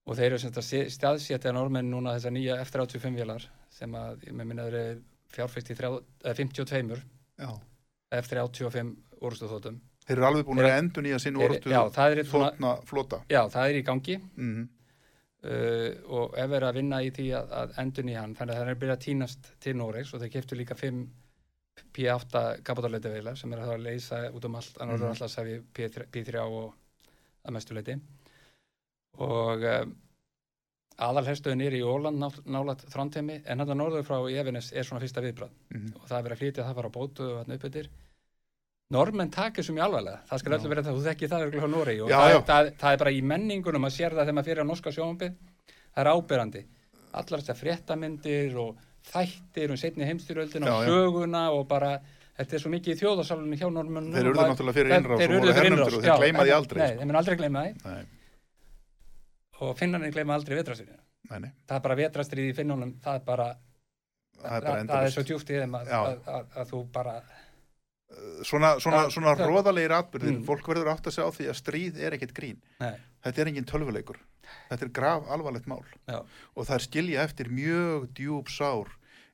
og þeir eru sem sagt staðsétja normenn núna þessar nýja F-35 vélar sem að, ég með minna þeir eru fjárfæst í þrjá- eh, 52
já.
F-35 úrstöðþótum
Þeir eru alveg búin að endur nýja sinn
Þeir-
orðutu
já, það er svona-
flotna flota.
já, það er í gangi
Mm.
uh, og ef er að vinna í því að, að endun í hann, þannig að það er byrjað að tínast til Noregs og þeir keftu líka 5 P8 kapatarleiti veilar sem er að það að leysa út um allt, annars
Mhm.
er alltaf sæfi P3 og að mestu leiti og um, aðalherstöðin er í Óland nálat þrántemi en hann að norður frá í Evenes er svona fyrsta viðbrað
Mm.
og það er verið að flytja það fara á bótu og hann upp yfir Normenn takir sem í alvarlega, það skal öllu verið það, þú þekki það örgulega á Noregi og
Já,
það,
já.
það, það er bara í menningunum að sér það þegar maður fyrir á norska sjónvambið, það er áberandi. Allar þessar fréttamyndir og þættir um setni heimstyröldin og söguna og bara, þetta er svo mikið í þjóðarsalunni hjá normennum.
Þeir
og
urðu
maður-
náttúrulega fyrir
þeir
og og þeir gleyma því aldrei,
Nei,
sko.
þeir mun aldrei gleyma því og finnarnir gleyma aldrei
nei,
Það er bara vetrastrýði í finnunum, það er bara,
það er bara
það, er svo djúpt í þeim að, að, að, að þú bara,
Svona, svona, svona
það-
róðalegir atbyrðir,
Mm.
fólk verður átt að segja á því að stríð er ekkert grín.
nei,
Þetta er engin tölvuleikur. Þetta er graf alvarlegt mál.
já,
Og það er skilja eftir mjög djúb sár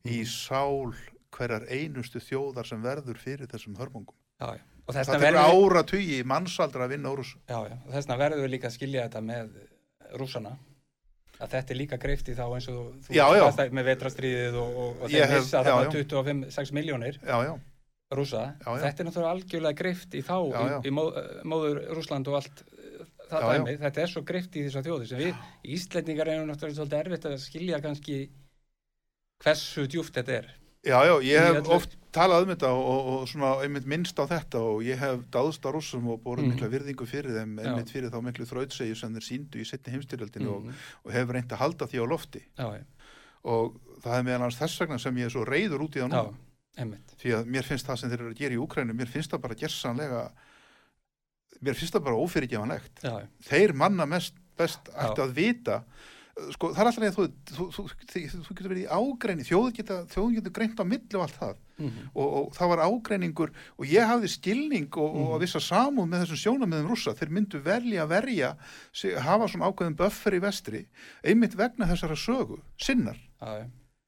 í
Mm.
sál hverjar einustu þjóðar sem verður fyrir þessum hörmungum.
já. Og
Það tekur
verðum við-
ára tugi mannsaldra að vinna úr þessu.
Og þess vegna verðum við líka að skilja þetta með rússana að þetta er líka greift í þá eins og þú
Já, já.
með vetrastriðið og, og, og þeir missa þarna
já.
25-6 miljónir
já.
þetta er náttúrulega algjörlega greift í þá
Já,
í, í mó, móður Rússland og allt eh, það dæmi, þetta er svo greift í þessar þjóði sem við Íslendingar erum náttúrulega svolítið erfitt að skilja kannski hversu djúft þetta er
já, já, ég hef
öllu-
oft talað um þetta og, og, svona einmitt minnst á þetta og ég hef dáðst á rússum og borðið
Mhm.
mikla virðingu fyrir þeim,
Já.
einmitt fyrir þá miklu þrautsegi sem þeir síndu í setni heimstyrjöldinu og,
Mhm.
og hef reynd að halda því á lofti
Já, já,
og það er meðal hans þess vegna sem ég er svo reyður út í það
já,
nú
einmitt
því að mér finnst það sem þeir eru að gera í Úkrænu mér finnst það bara gersanlega mér finnst það bara ófyrirgefanlegt
Já, já,
þeir manna mest best
Já.
ætti að vita sko það er alltaf leið að þú, þú, þú, getur verið í ágreini þjóðun getur, getur greint á milli og allt það.
Mhm.
og, og það var ágreiningur og ég hafði skilning og, og
Mhm.
að vissa samúð með þessum sjónamiðum rússa. Þeir myndu velja að verja hafa svona ákveðin buffer í vestri einmitt vegna þessara sögu sinnar.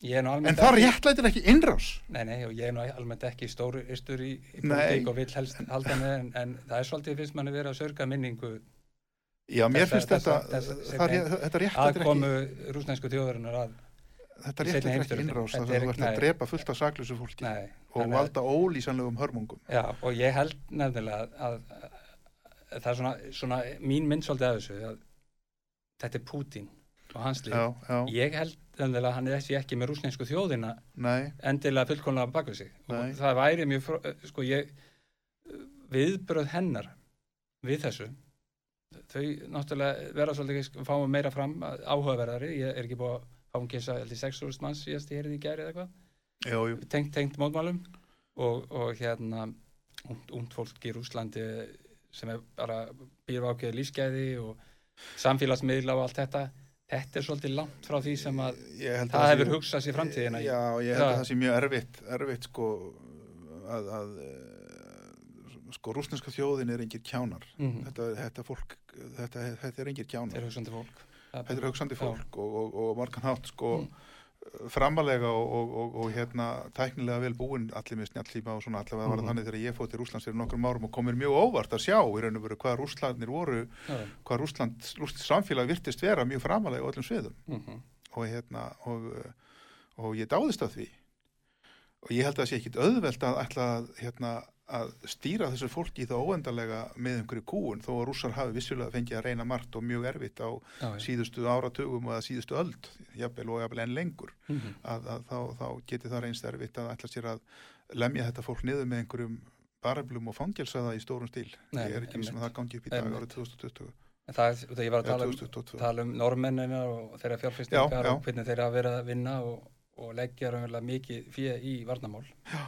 Nú
en það réttlætir ekki innrás.
Nei, nei, og ég er nú almennt ekki stóru ystur í, í politík og vill helst halda með en, en það er svolítið fyrst manni verið að sörga minningu
já mér
Þessa-
finnst þetta
þessa- þessa-
það, ré- þetta réttlætir
aðkomu
ekki
rúsnensku þjóðarinnar að
þetta
seinni
réttlætir ekki
heimsstyrjöldinni.
innrás
Þetta
þar sem
er- nei.
að drepa fullt af saklusu fólki
nei,
og
að-
valda ólýsanlegum hörmungum
Já, og ég held nefnilega að, að, að það er svona, svona mín mynd svolítið af þessu að þetta er Pútín og hans líf
já, já,
ég held nefnilega að hann er ekki með rúsnensku þjóðina
nei,
endilega fullkomlega bak við sig
Nei.
og það væri mjög sko ég viðbröð hennar við þessu þau náttúrulega verða svolítið fáum meira fram áhugaverðari. Ég er ekki búið að fáum kissa held í 6.000 manns síðast ég heyrði í gæri eða eitthvað. Tengt, tengt mótmálum og, og hérna und, und fólk í Rúslandi sem er bara býr ákveði lífsgæði og samfélagsmiðla og allt þetta. Þetta er svolítið langt frá því sem að það
að
hefur hugsað sér framtíðina.
Já, ég held að það sé mjög erfitt, erfitt sko að, að sko rúsneska þjóðin er engir kjánar.
Mhm.
Þetta, þetta fólk, þetta, þetta er engir
er
kjánar.
hugsandi fólk
Þetta er hugsandi
Já.
fólk og, og, og margan hátt sko
Mm.
framalega og, og, og, og hérna tæknilega vel búin allir með snjallíma og svona allavega var það
Mhm.
þannig þegar ég fótt til Rúslands fyrir nokkrum árum og komir mjög óvart að sjá í raun og veru hvað Rúslandnir voru, hvað Rúsland, Rúsland samfélag virtist vera mjög framalega á öllum sviðum
Mhm.
og hérna og, og ég dáðist að því og ég held að það sé ekkit auðvelt að ætla að, hérna, að stýra þessu fólki það óendarlega með einhverju kúun þó að rússar hafi vissulega fengið að reyna margt og mjög erfitt á
Já,
síðustu áratugum og síðustu öld jafnvel og jafnvel enn lengur
Mhm.
að, að þá, þá geti það reynst erfitt að ætla sér að lemja þetta fólk niður með einhverjum bareflum og fangelsa það í stórum stíl
Nei,
ég er ekki sem
einmitt.
að það gangi upp í dag árið 2020
En það, er- þetta ég var að tala um,
2022.
tala um normennina og þeirra
Já,
fjárfestingar
já.
og hvernig þeirra að vera að vinna og, og leggja mikið fyrir í varnamál.
Já,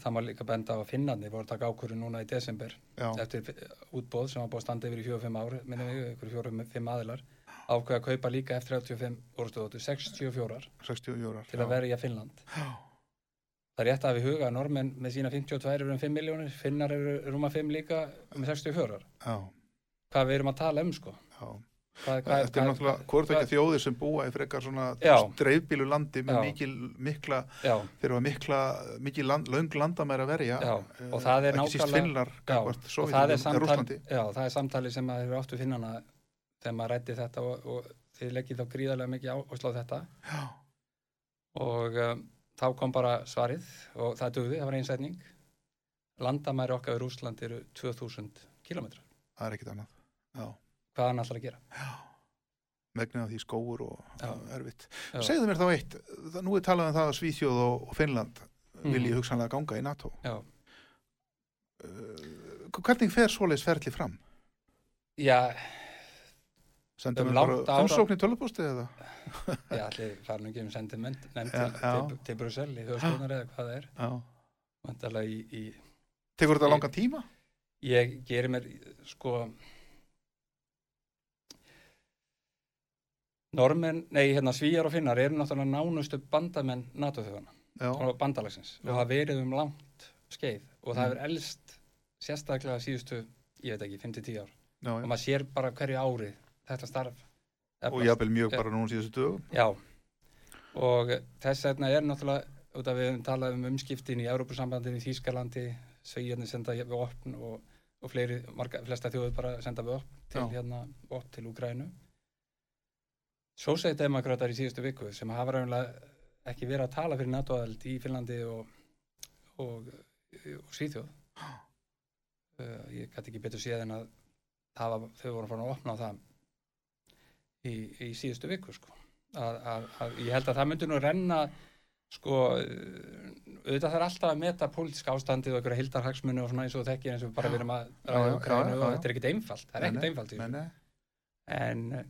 Það má líka benda á að finnarnir voru að taka ákvörðu núna í desember
já,
eftir útbóð sem var búið að standa yfir í 4-5 ári, minnum við, ykkur 4-5 aðilar, ákveða að kaupa líka F-35 orðstofóttu, 64
60 jórar.
til að verja Finnland.
Já,
Það er rétt að við huga að normenn með sína 52 eru um 5 miljónir, finnar eru rúma 5 líka með 64.
já,
Hvað við erum að tala um sko?
Þetta er náttúrulega hvort ekki þjóðir sem búa í frekar svona
Já.
dreifbílu landi með mikil, mikla, þeir eru mikla, mikil land, löng landamæri að verja.
Já,
eh,
og það er nákvæmlega- já, og það er,
Sovjetunum,
samtal,
Rúslandi.
já, það er samtali sem að eru áttu finnana þegar maður rætti þetta og, og þið leggið þá gríðarlega mikið áherslu á þetta og um, þá kom bara svarið og það dugði, það var einsetning landamæri okkar við Rúsland eru 2000 kilometrar
það er ekkit annað. Já,
hvað hann ætlar að gera
megnið af því skóur og
Já.
já. erfitt.
Já.
Segðu mér þá eitt, nú er talað um það að Svíþjóð og, Finnland
Mhm.
vilji hugsanlega ganga í NATO.
Já,
Uh, hvernig fer svoleiðis ferli fram?
já,
Sendum
Um
við bara umsókn í tölvupústi eða?
já allir farin ekki um sendiment nefnd
Já,
til,
já.
til, Brussel í þjóðstofnar eða hvað það er
Já.
vantarlega í, í
Tekur þetta langan tíma?
ég gerir mér sko Normenn, nei hérna Svíjar og Finnar eru náttúrulega nánustu bandamenn NATO-þjóðana og bandalagsins
Já.
og það verið um langt skeið og það
Mm.
hefur elst sérstaklega síðustu, ég veit ekki, 5-10 ár
já,
og maður sér bara hverju ári þetta starf
Og jafnvel mjög bara núna síðustu dögum.
Já, og þess vegna er náttúrulega, út af við höfum talað um umskiptin í Európusambandinu, í Þýskalandi, Svíjarnir senda við opn og, og fleiri, marga, flesta þjóður bara senda við opn til hérna, opn til Úgrænu. Demokrater í síðustu viku sem hafa ræðinlega ekki verið að tala fyrir NATO-aðald í Finnlandi og, og, og Svíþjóð. Uh, ég gæti ekki betur séð en að var, þau voru farin að opna á það í, í síðustu viku sko. að, að, að ég held að það myndi nú renna sko uh, auðvitað þarf alltaf að meta pólitíska ástandið og einhverja hildarhagsmunni og svona eins og þekkir eins og bara við erum að ræða
já, já,
og þetta er ekkit einfalt það er ekkit einfalt en uh,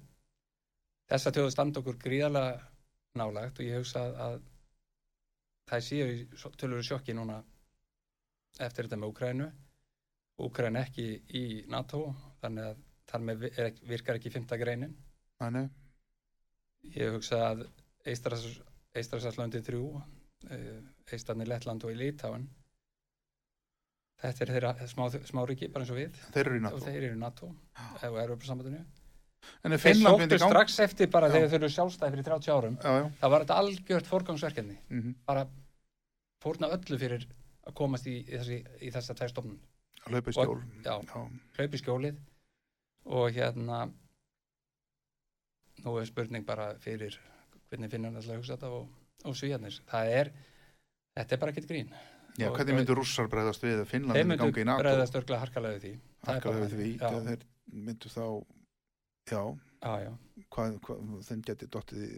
þessa tjóðu standa okkur gríðarlega nálagt og ég hugsa að, að það séu tölvöru sjokki núna eftir þetta með Úkrænu Úkræn ekki í NATO þannig að þar með virkar ekki fymta greinin.
Nei.
ég hugsa að Eistrasalslandi þrjú Eistarni Lettland og í Lítáin þetta er þeirra smá, smáriki bara eins og við.
Þeir eru í
og
NATO.
þeir eru í NATO og Europasambandinu
En
þeir sóttu strax eftir bara
Já.
þegar þeir eru sjálfstæði fyrir 30 árum
Já, já.
það var þetta algjört forgangsverkefni
Mm
bara fórna öllu fyrir að komast í, í, þessi, í þessa tvær stofnun
Hlaupa í skjól.
já.
Já.
hlaupi skjólið og hérna nú er spurning bara fyrir hvernig finnan alltaf að hugsa þetta og, og svíjarnir það er, þetta er bara ekkert grín
Já,
Og-
hvernig myndur rússar bregðast við að Finnland
þeir
myndi
myndu
ganga í NATO?
bregðast örglega harkalega við því Það er
Harkalega við því. Þeir myndu þá... Já,
já, já,
hvað, hvað, þeim geti dottið í,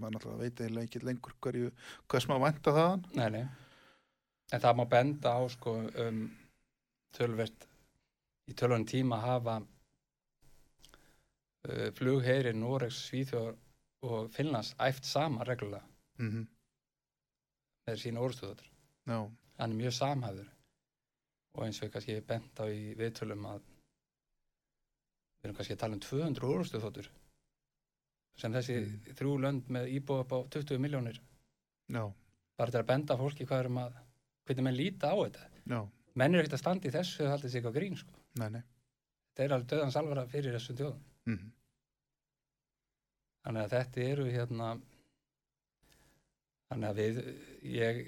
maður náttúrulega veit eiginlega ekki lengur hverju, hvers maður vænta þaðan.
nei, nei. En það má benda á sko um tölvert í tölvönd tíma hafa uh, flugheyri Noregs, Svíþjóð og Finnlands æft sama reglulega
Mm
með sína orðstöður
Já,
hann er mjög samhæður og eins og ég kannski bent á í viðtölum að við erum kannski að tala um 200 orðstöðþóttur sem þessi
Mm.
þrjú lönd með íbúið upp á 20 miljónir
já,
bara til að benda fólki hvað erum að hvernig menn líta á þetta
já,
menn er ekkert að standa í þessu þau haldið sig ekki á grín sko.
nei, nei.
þetta er alveg döðans alvara fyrir þessum þjóðum
Mm
þannig að þetta eru hérna þannig að við ég,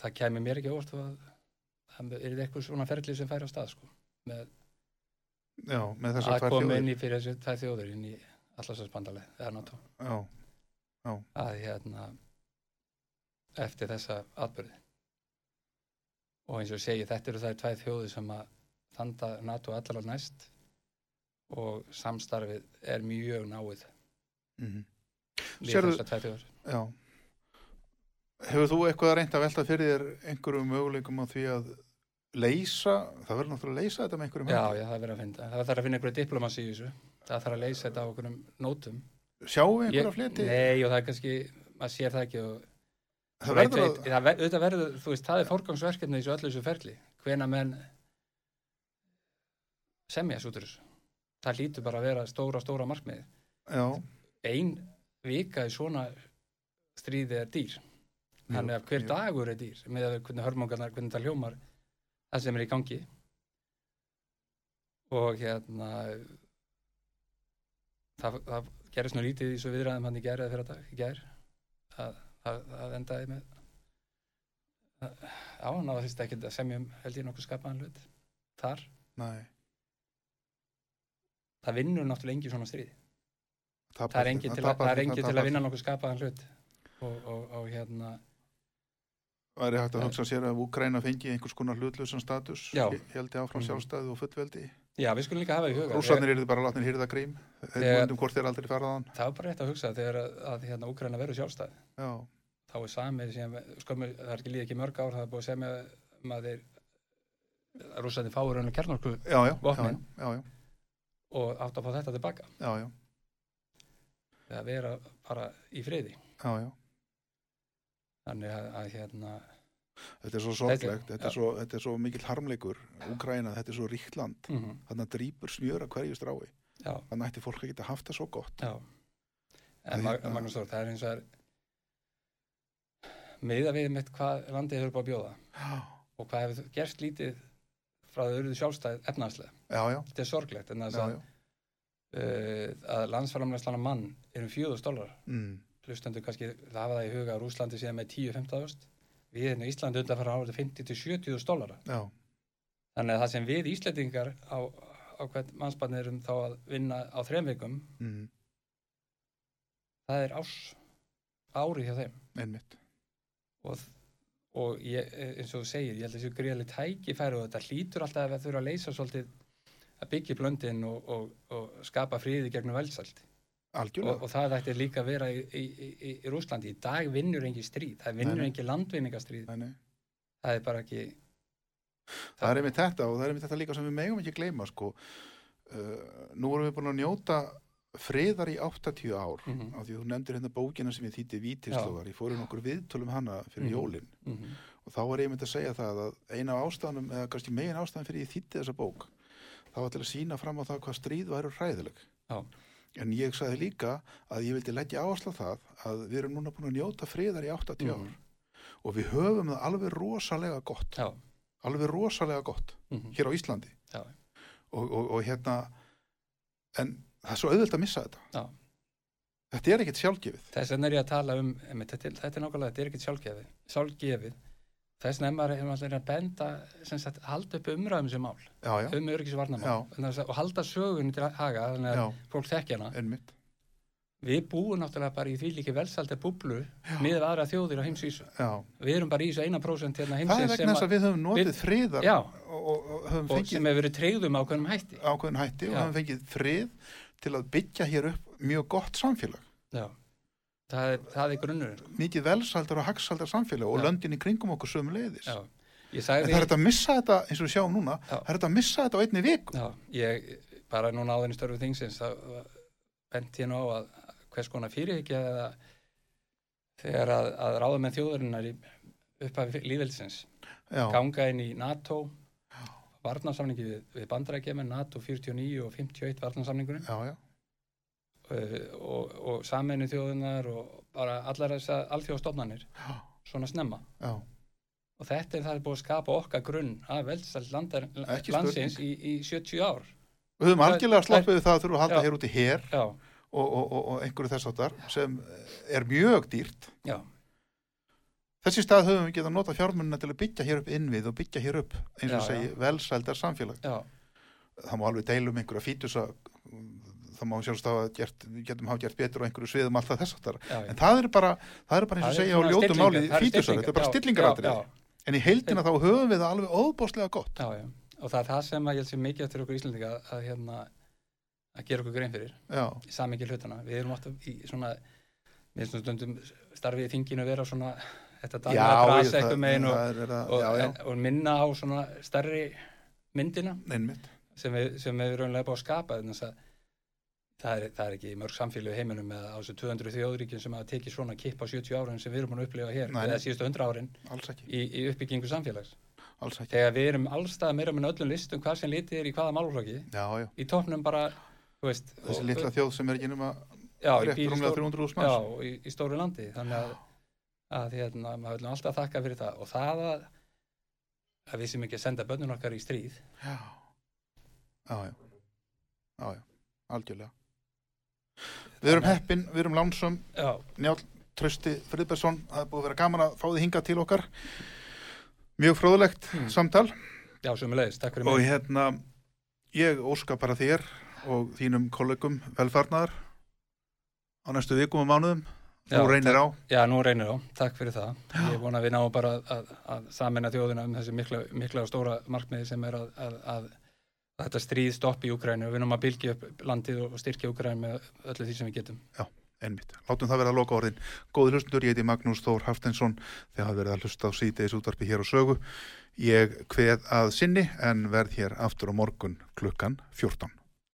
það kæmi mér ekki óvart að það er eitthvað svona ferli sem fær á stað sko, með
Já, með þessar
að koma
þjóðir.
inn í fyrir þessu tvær þjóður inn í allarsvarsbandaleg eða NATO.
Já,
að hérna eftir þessa atbyrði og eins og segi þetta eru þær tvær þjóður sem að þanda NATO allar næst og samstarfið er mjög náið
mm
við
Sérðu-
þessar tvær þjóður
já. Hefur þú eitthvað að reynda að velta fyrir þér einhverjum möguleikum á því að leysa, það verður náttúrulega að leysa þetta með einhverjum
Já, já, það er verið að finna. Það þarf að finna einhverju diplomasi í þessu. Það þarf að leysa þetta á einhverjum nótum.
Sjáum við einhverja fleti?
Nei, og það er kannski, maður sér það ekki og
það verður að,
það ver, auðvitað verður, þú veist, það er fórgangsverkefni í þessu öllu þessu ferli. Hvena menn semja svo út úr þessu. Það lítur bara að vera stóra, stóra markmiði.
já,
Ein vika í svona stríði er dýr. Þannig að hver dagur er dýr með að hvernig hörmungarnar, hvernig það hljómar það sem er í gangi. Og hérna það, það gerist nú lítið í svo viðræðum hann í gær eða fyrir dag í gær það, það, það endaði með að- á, náða þýst ekki að semja um held ég nokkuð skapaðan hlut þar,
Nei,
það vinnur náttúrulega engin svona stríð. Það er engin til, að, það til að vinna nokkuð skapaðan hlut. Og, og, og hérna
væri hægt að hugsa sér að Úkraina fengi einhvers konar hlutlausan status heldi áfram
Mhm.
sjálfstæði og fullveldi?
Já, við skulum líka hafa í huga
rússarnir eru bara látnir hýrða grím
Þegar-
faraðan
það var bara rétt að hugsa þegar að, hérna, Úkraina verður sjálfstæð.
Já,
þá er samið sem, skömmu, það er ekki líð ekki mörg ár það er búið að segja með um að þeir rússandi fáur
já, já,
Vopnin.
já, já,
og átt að fá þetta tilbaka.
Já, já,
að vera bara í friði.
Já, já.
Þannig að, að hérna
þetta er svo sorglegt þetta er svo, þetta er svo mikill harmleikur Úkraina, þetta er svo ríkt land
mm
þannig að drýpur smjör að hverju strái.
Já,
þannig ætti fólk að geta haft það svo gott.
Já. En
Það
Mag Magnús Þór, það er eins og er meða við mitt hvað landið hefur búið að bjóða
já,
og hvað hefur gerst lítið frá þau eruðu sjálfstæð
já,
þetta er sorglegt en þess
já,
að,
já.
uh, að landsfæramlæslan mann er um fjóðust dólar.
Mm.
Hlustendur kannski hafa það í huga að Rúslandi séð með 10-15 ást við hérna í Íslandi undan fara árið 50-70 dólara þannig að það sem við Íslandingar á, á hvern mannsbarn erum þá að vinna á þrem vikum
mm.
það er árs árið hjá þeim.
Einmitt.
Og, og ég, eins og þú segir ég held að þessu greiðlega tækifæri og þetta hlýtur alltaf að þurfa að leysa svolítið að byggja upp löndin og, og, og skapa fríði gegnum veldsalt og, og það ætti líka að vera í, í, í, í Rúslandi í dag vinnur engi stríð það vinnur engi
nei.
það er bara ekki
það er einmitt þetta og það er einmitt þetta líka sem við megum ekki gleyma sko. uh, nú erum við búin að njóta friðar í 80 ár
Mhm.
af því þú nefndir hérna bókina sem ég þýtti Vítislóðar, ég fór í nokkur viðtölum hana fyrir
Mhm.
jólin
mm -hmm.
og þá var ég myndi að segja það að eina af ástæðanum, eða kannski megin ástæðan fyrir ég þýtti þessa bók, það var til að sína fram á það hvað stríð væru hræðileg
Já.
En ég sagði líka að ég vildi leggja áherslu það að við erum núna búin að njóta friðar í 80 ár.
Mhm.
og við höfum það alveg rosalega gott.
Já,
alveg rosalega gott
mm
hér á Íslandi. Og, og, og hérna en það er svo auðvöld að missa þetta.
Já.
þetta er ekkert sjálfgefið.
Þess vegna er ég að tala um einmitt, þetta, þetta er nákvæmlega, þetta er ekkert sjálfgefið. Sjálfgefið þess vegna er maður hefur allir að benda sagt, halda upp umræðum sem mál
já, já,
um öryggisvarnamál að- og halda sögunni til haga þannig að fólk þekki hana. Við búum náttúrulega bara í því líki velsaldi búblu með aðra þjóðir á heimsvísu. Við erum bara í þessu eina prósent hérna
það er
heimsins
vegna þess að við höfum notið
við-
friðar
já,
og, og, og
og sem hefur verið treyðum á hvernig hætti.
Ákveðin hætti og
Já.
höfum fengið frið til að byggja hér upp mjög gott samfélag.
Já. Það, er, það er grunnurinn sko.
mikið velsaldar og hagsaldar samfélag og löndin í kringum okkur sömu leiðis en það er þetta að missa þetta eins og við sjáum núna
Já.
það er þetta að missa þetta á einni viku.
Já, ég bara núna áðurinn störfu þingsins þá bent ég nú á að hvers konar fyrirhyggja eða þegar að, að ráða með þjóðarinnar í upphafi líðveldisins
já,
ganga inn í NATO varnarsamningi við, við bandarækjum NATO 49 og 51 varnarsamningurinn.
Já, já,
og, og saminu þjóðunar og bara allar þessar alþjóðstofnanir
já,
svona snemma.
Já.
og þetta er það er búið að skapa okkar grunn að
Ekki
landsins í, í 70 ár.
Við höfum
Það-
algjörlega sloppið það að þurfum að halda
Já.
hér úti hér
já,
og, og, og, og einhverju þess áttar sem er mjög dýrt.
Já,
þessi stað höfum við getað nota fjármunna til að byggja hér upp innvið og byggja hér upp eins og segi velsældar samfélag
já,
það má alveg deilum einhverja fítusa það má sjálfst hafa gert við getum hafa gert betur á einhverju sviðum alltaf þess
já.
en það er bara, það er bara eins og segja á ljótu máli
eru
fítusar, þetta er bara
já,
en í heildina þá höfum við það alveg óbáslega gott.
Já, já. og það er það sem ég held sem mikið eftir okkur Íslandinga að, að, hérna, að gera okkur grein fyrir
já,
í samingi hlutana við erum alltaf í svona við stundum starfið í þinginu að vera svona þetta dæmi að drasa eitthvað megin og, og, og minna á svona stærri myndina sem við, sem við erum raunlega búið að skapa þannig að það er, það er ekki mörg samfélög heiminum með á þessu 200 þjóðríkjum sem hafa tekið svona kipp á 70 árin sem við erum búin að upplifa hér eða síðustu 100 árin í, í uppbyggingu samfélags. Þegar við erum allstað meira með öllum listum hvað sem litið er í hvaða málflokki í toppnum bara veist,
Þessi litla þjóð sem er ekki nema
já, í
rétt
býr í
rúmlega
stór-
300.000
já, í, í stóru landi. Þannig að, að hérna, maður viljum alltaf þakka fyrir það. Og það að, að við sem ekki að senda bönnun okkar í stríð.
Já, já, já, já, já, algjörlega. Við erum heppin, við erum lánsum,
já,
Njál Trausti Friðbergsson, það er búið að vera gaman að fá þið hingað til okkar. Mjög fróðulegt
Hmm.
samtal
já, sömulegis, takk fyrir
og
mig
hérna, ég óska bara þér og þínum kollegum velfarnar á næstu vikum og mánuðum. Þú
Já,
reynir á.
Já, nú reynir á, takk fyrir það. Ég vona að við náum bara að, að, að samina þjóðina um þessi mikla, mikla og stóra markmiði sem er að, að þetta stríð stoppi í Ukrænu og við náum að bylgja upp landið og styrkja Ukrænu með öllu því sem við getum.
Einmitt. Látum það vera að loka orðin. Góði hlustundur, ég heiti Magnús Þór Hafsteinsson. Þið hafa verið að hlusta á síðdeis útvarpi hér á sögu. Ég kveð að sinni en verð hér aftur á morgun klukkan 14.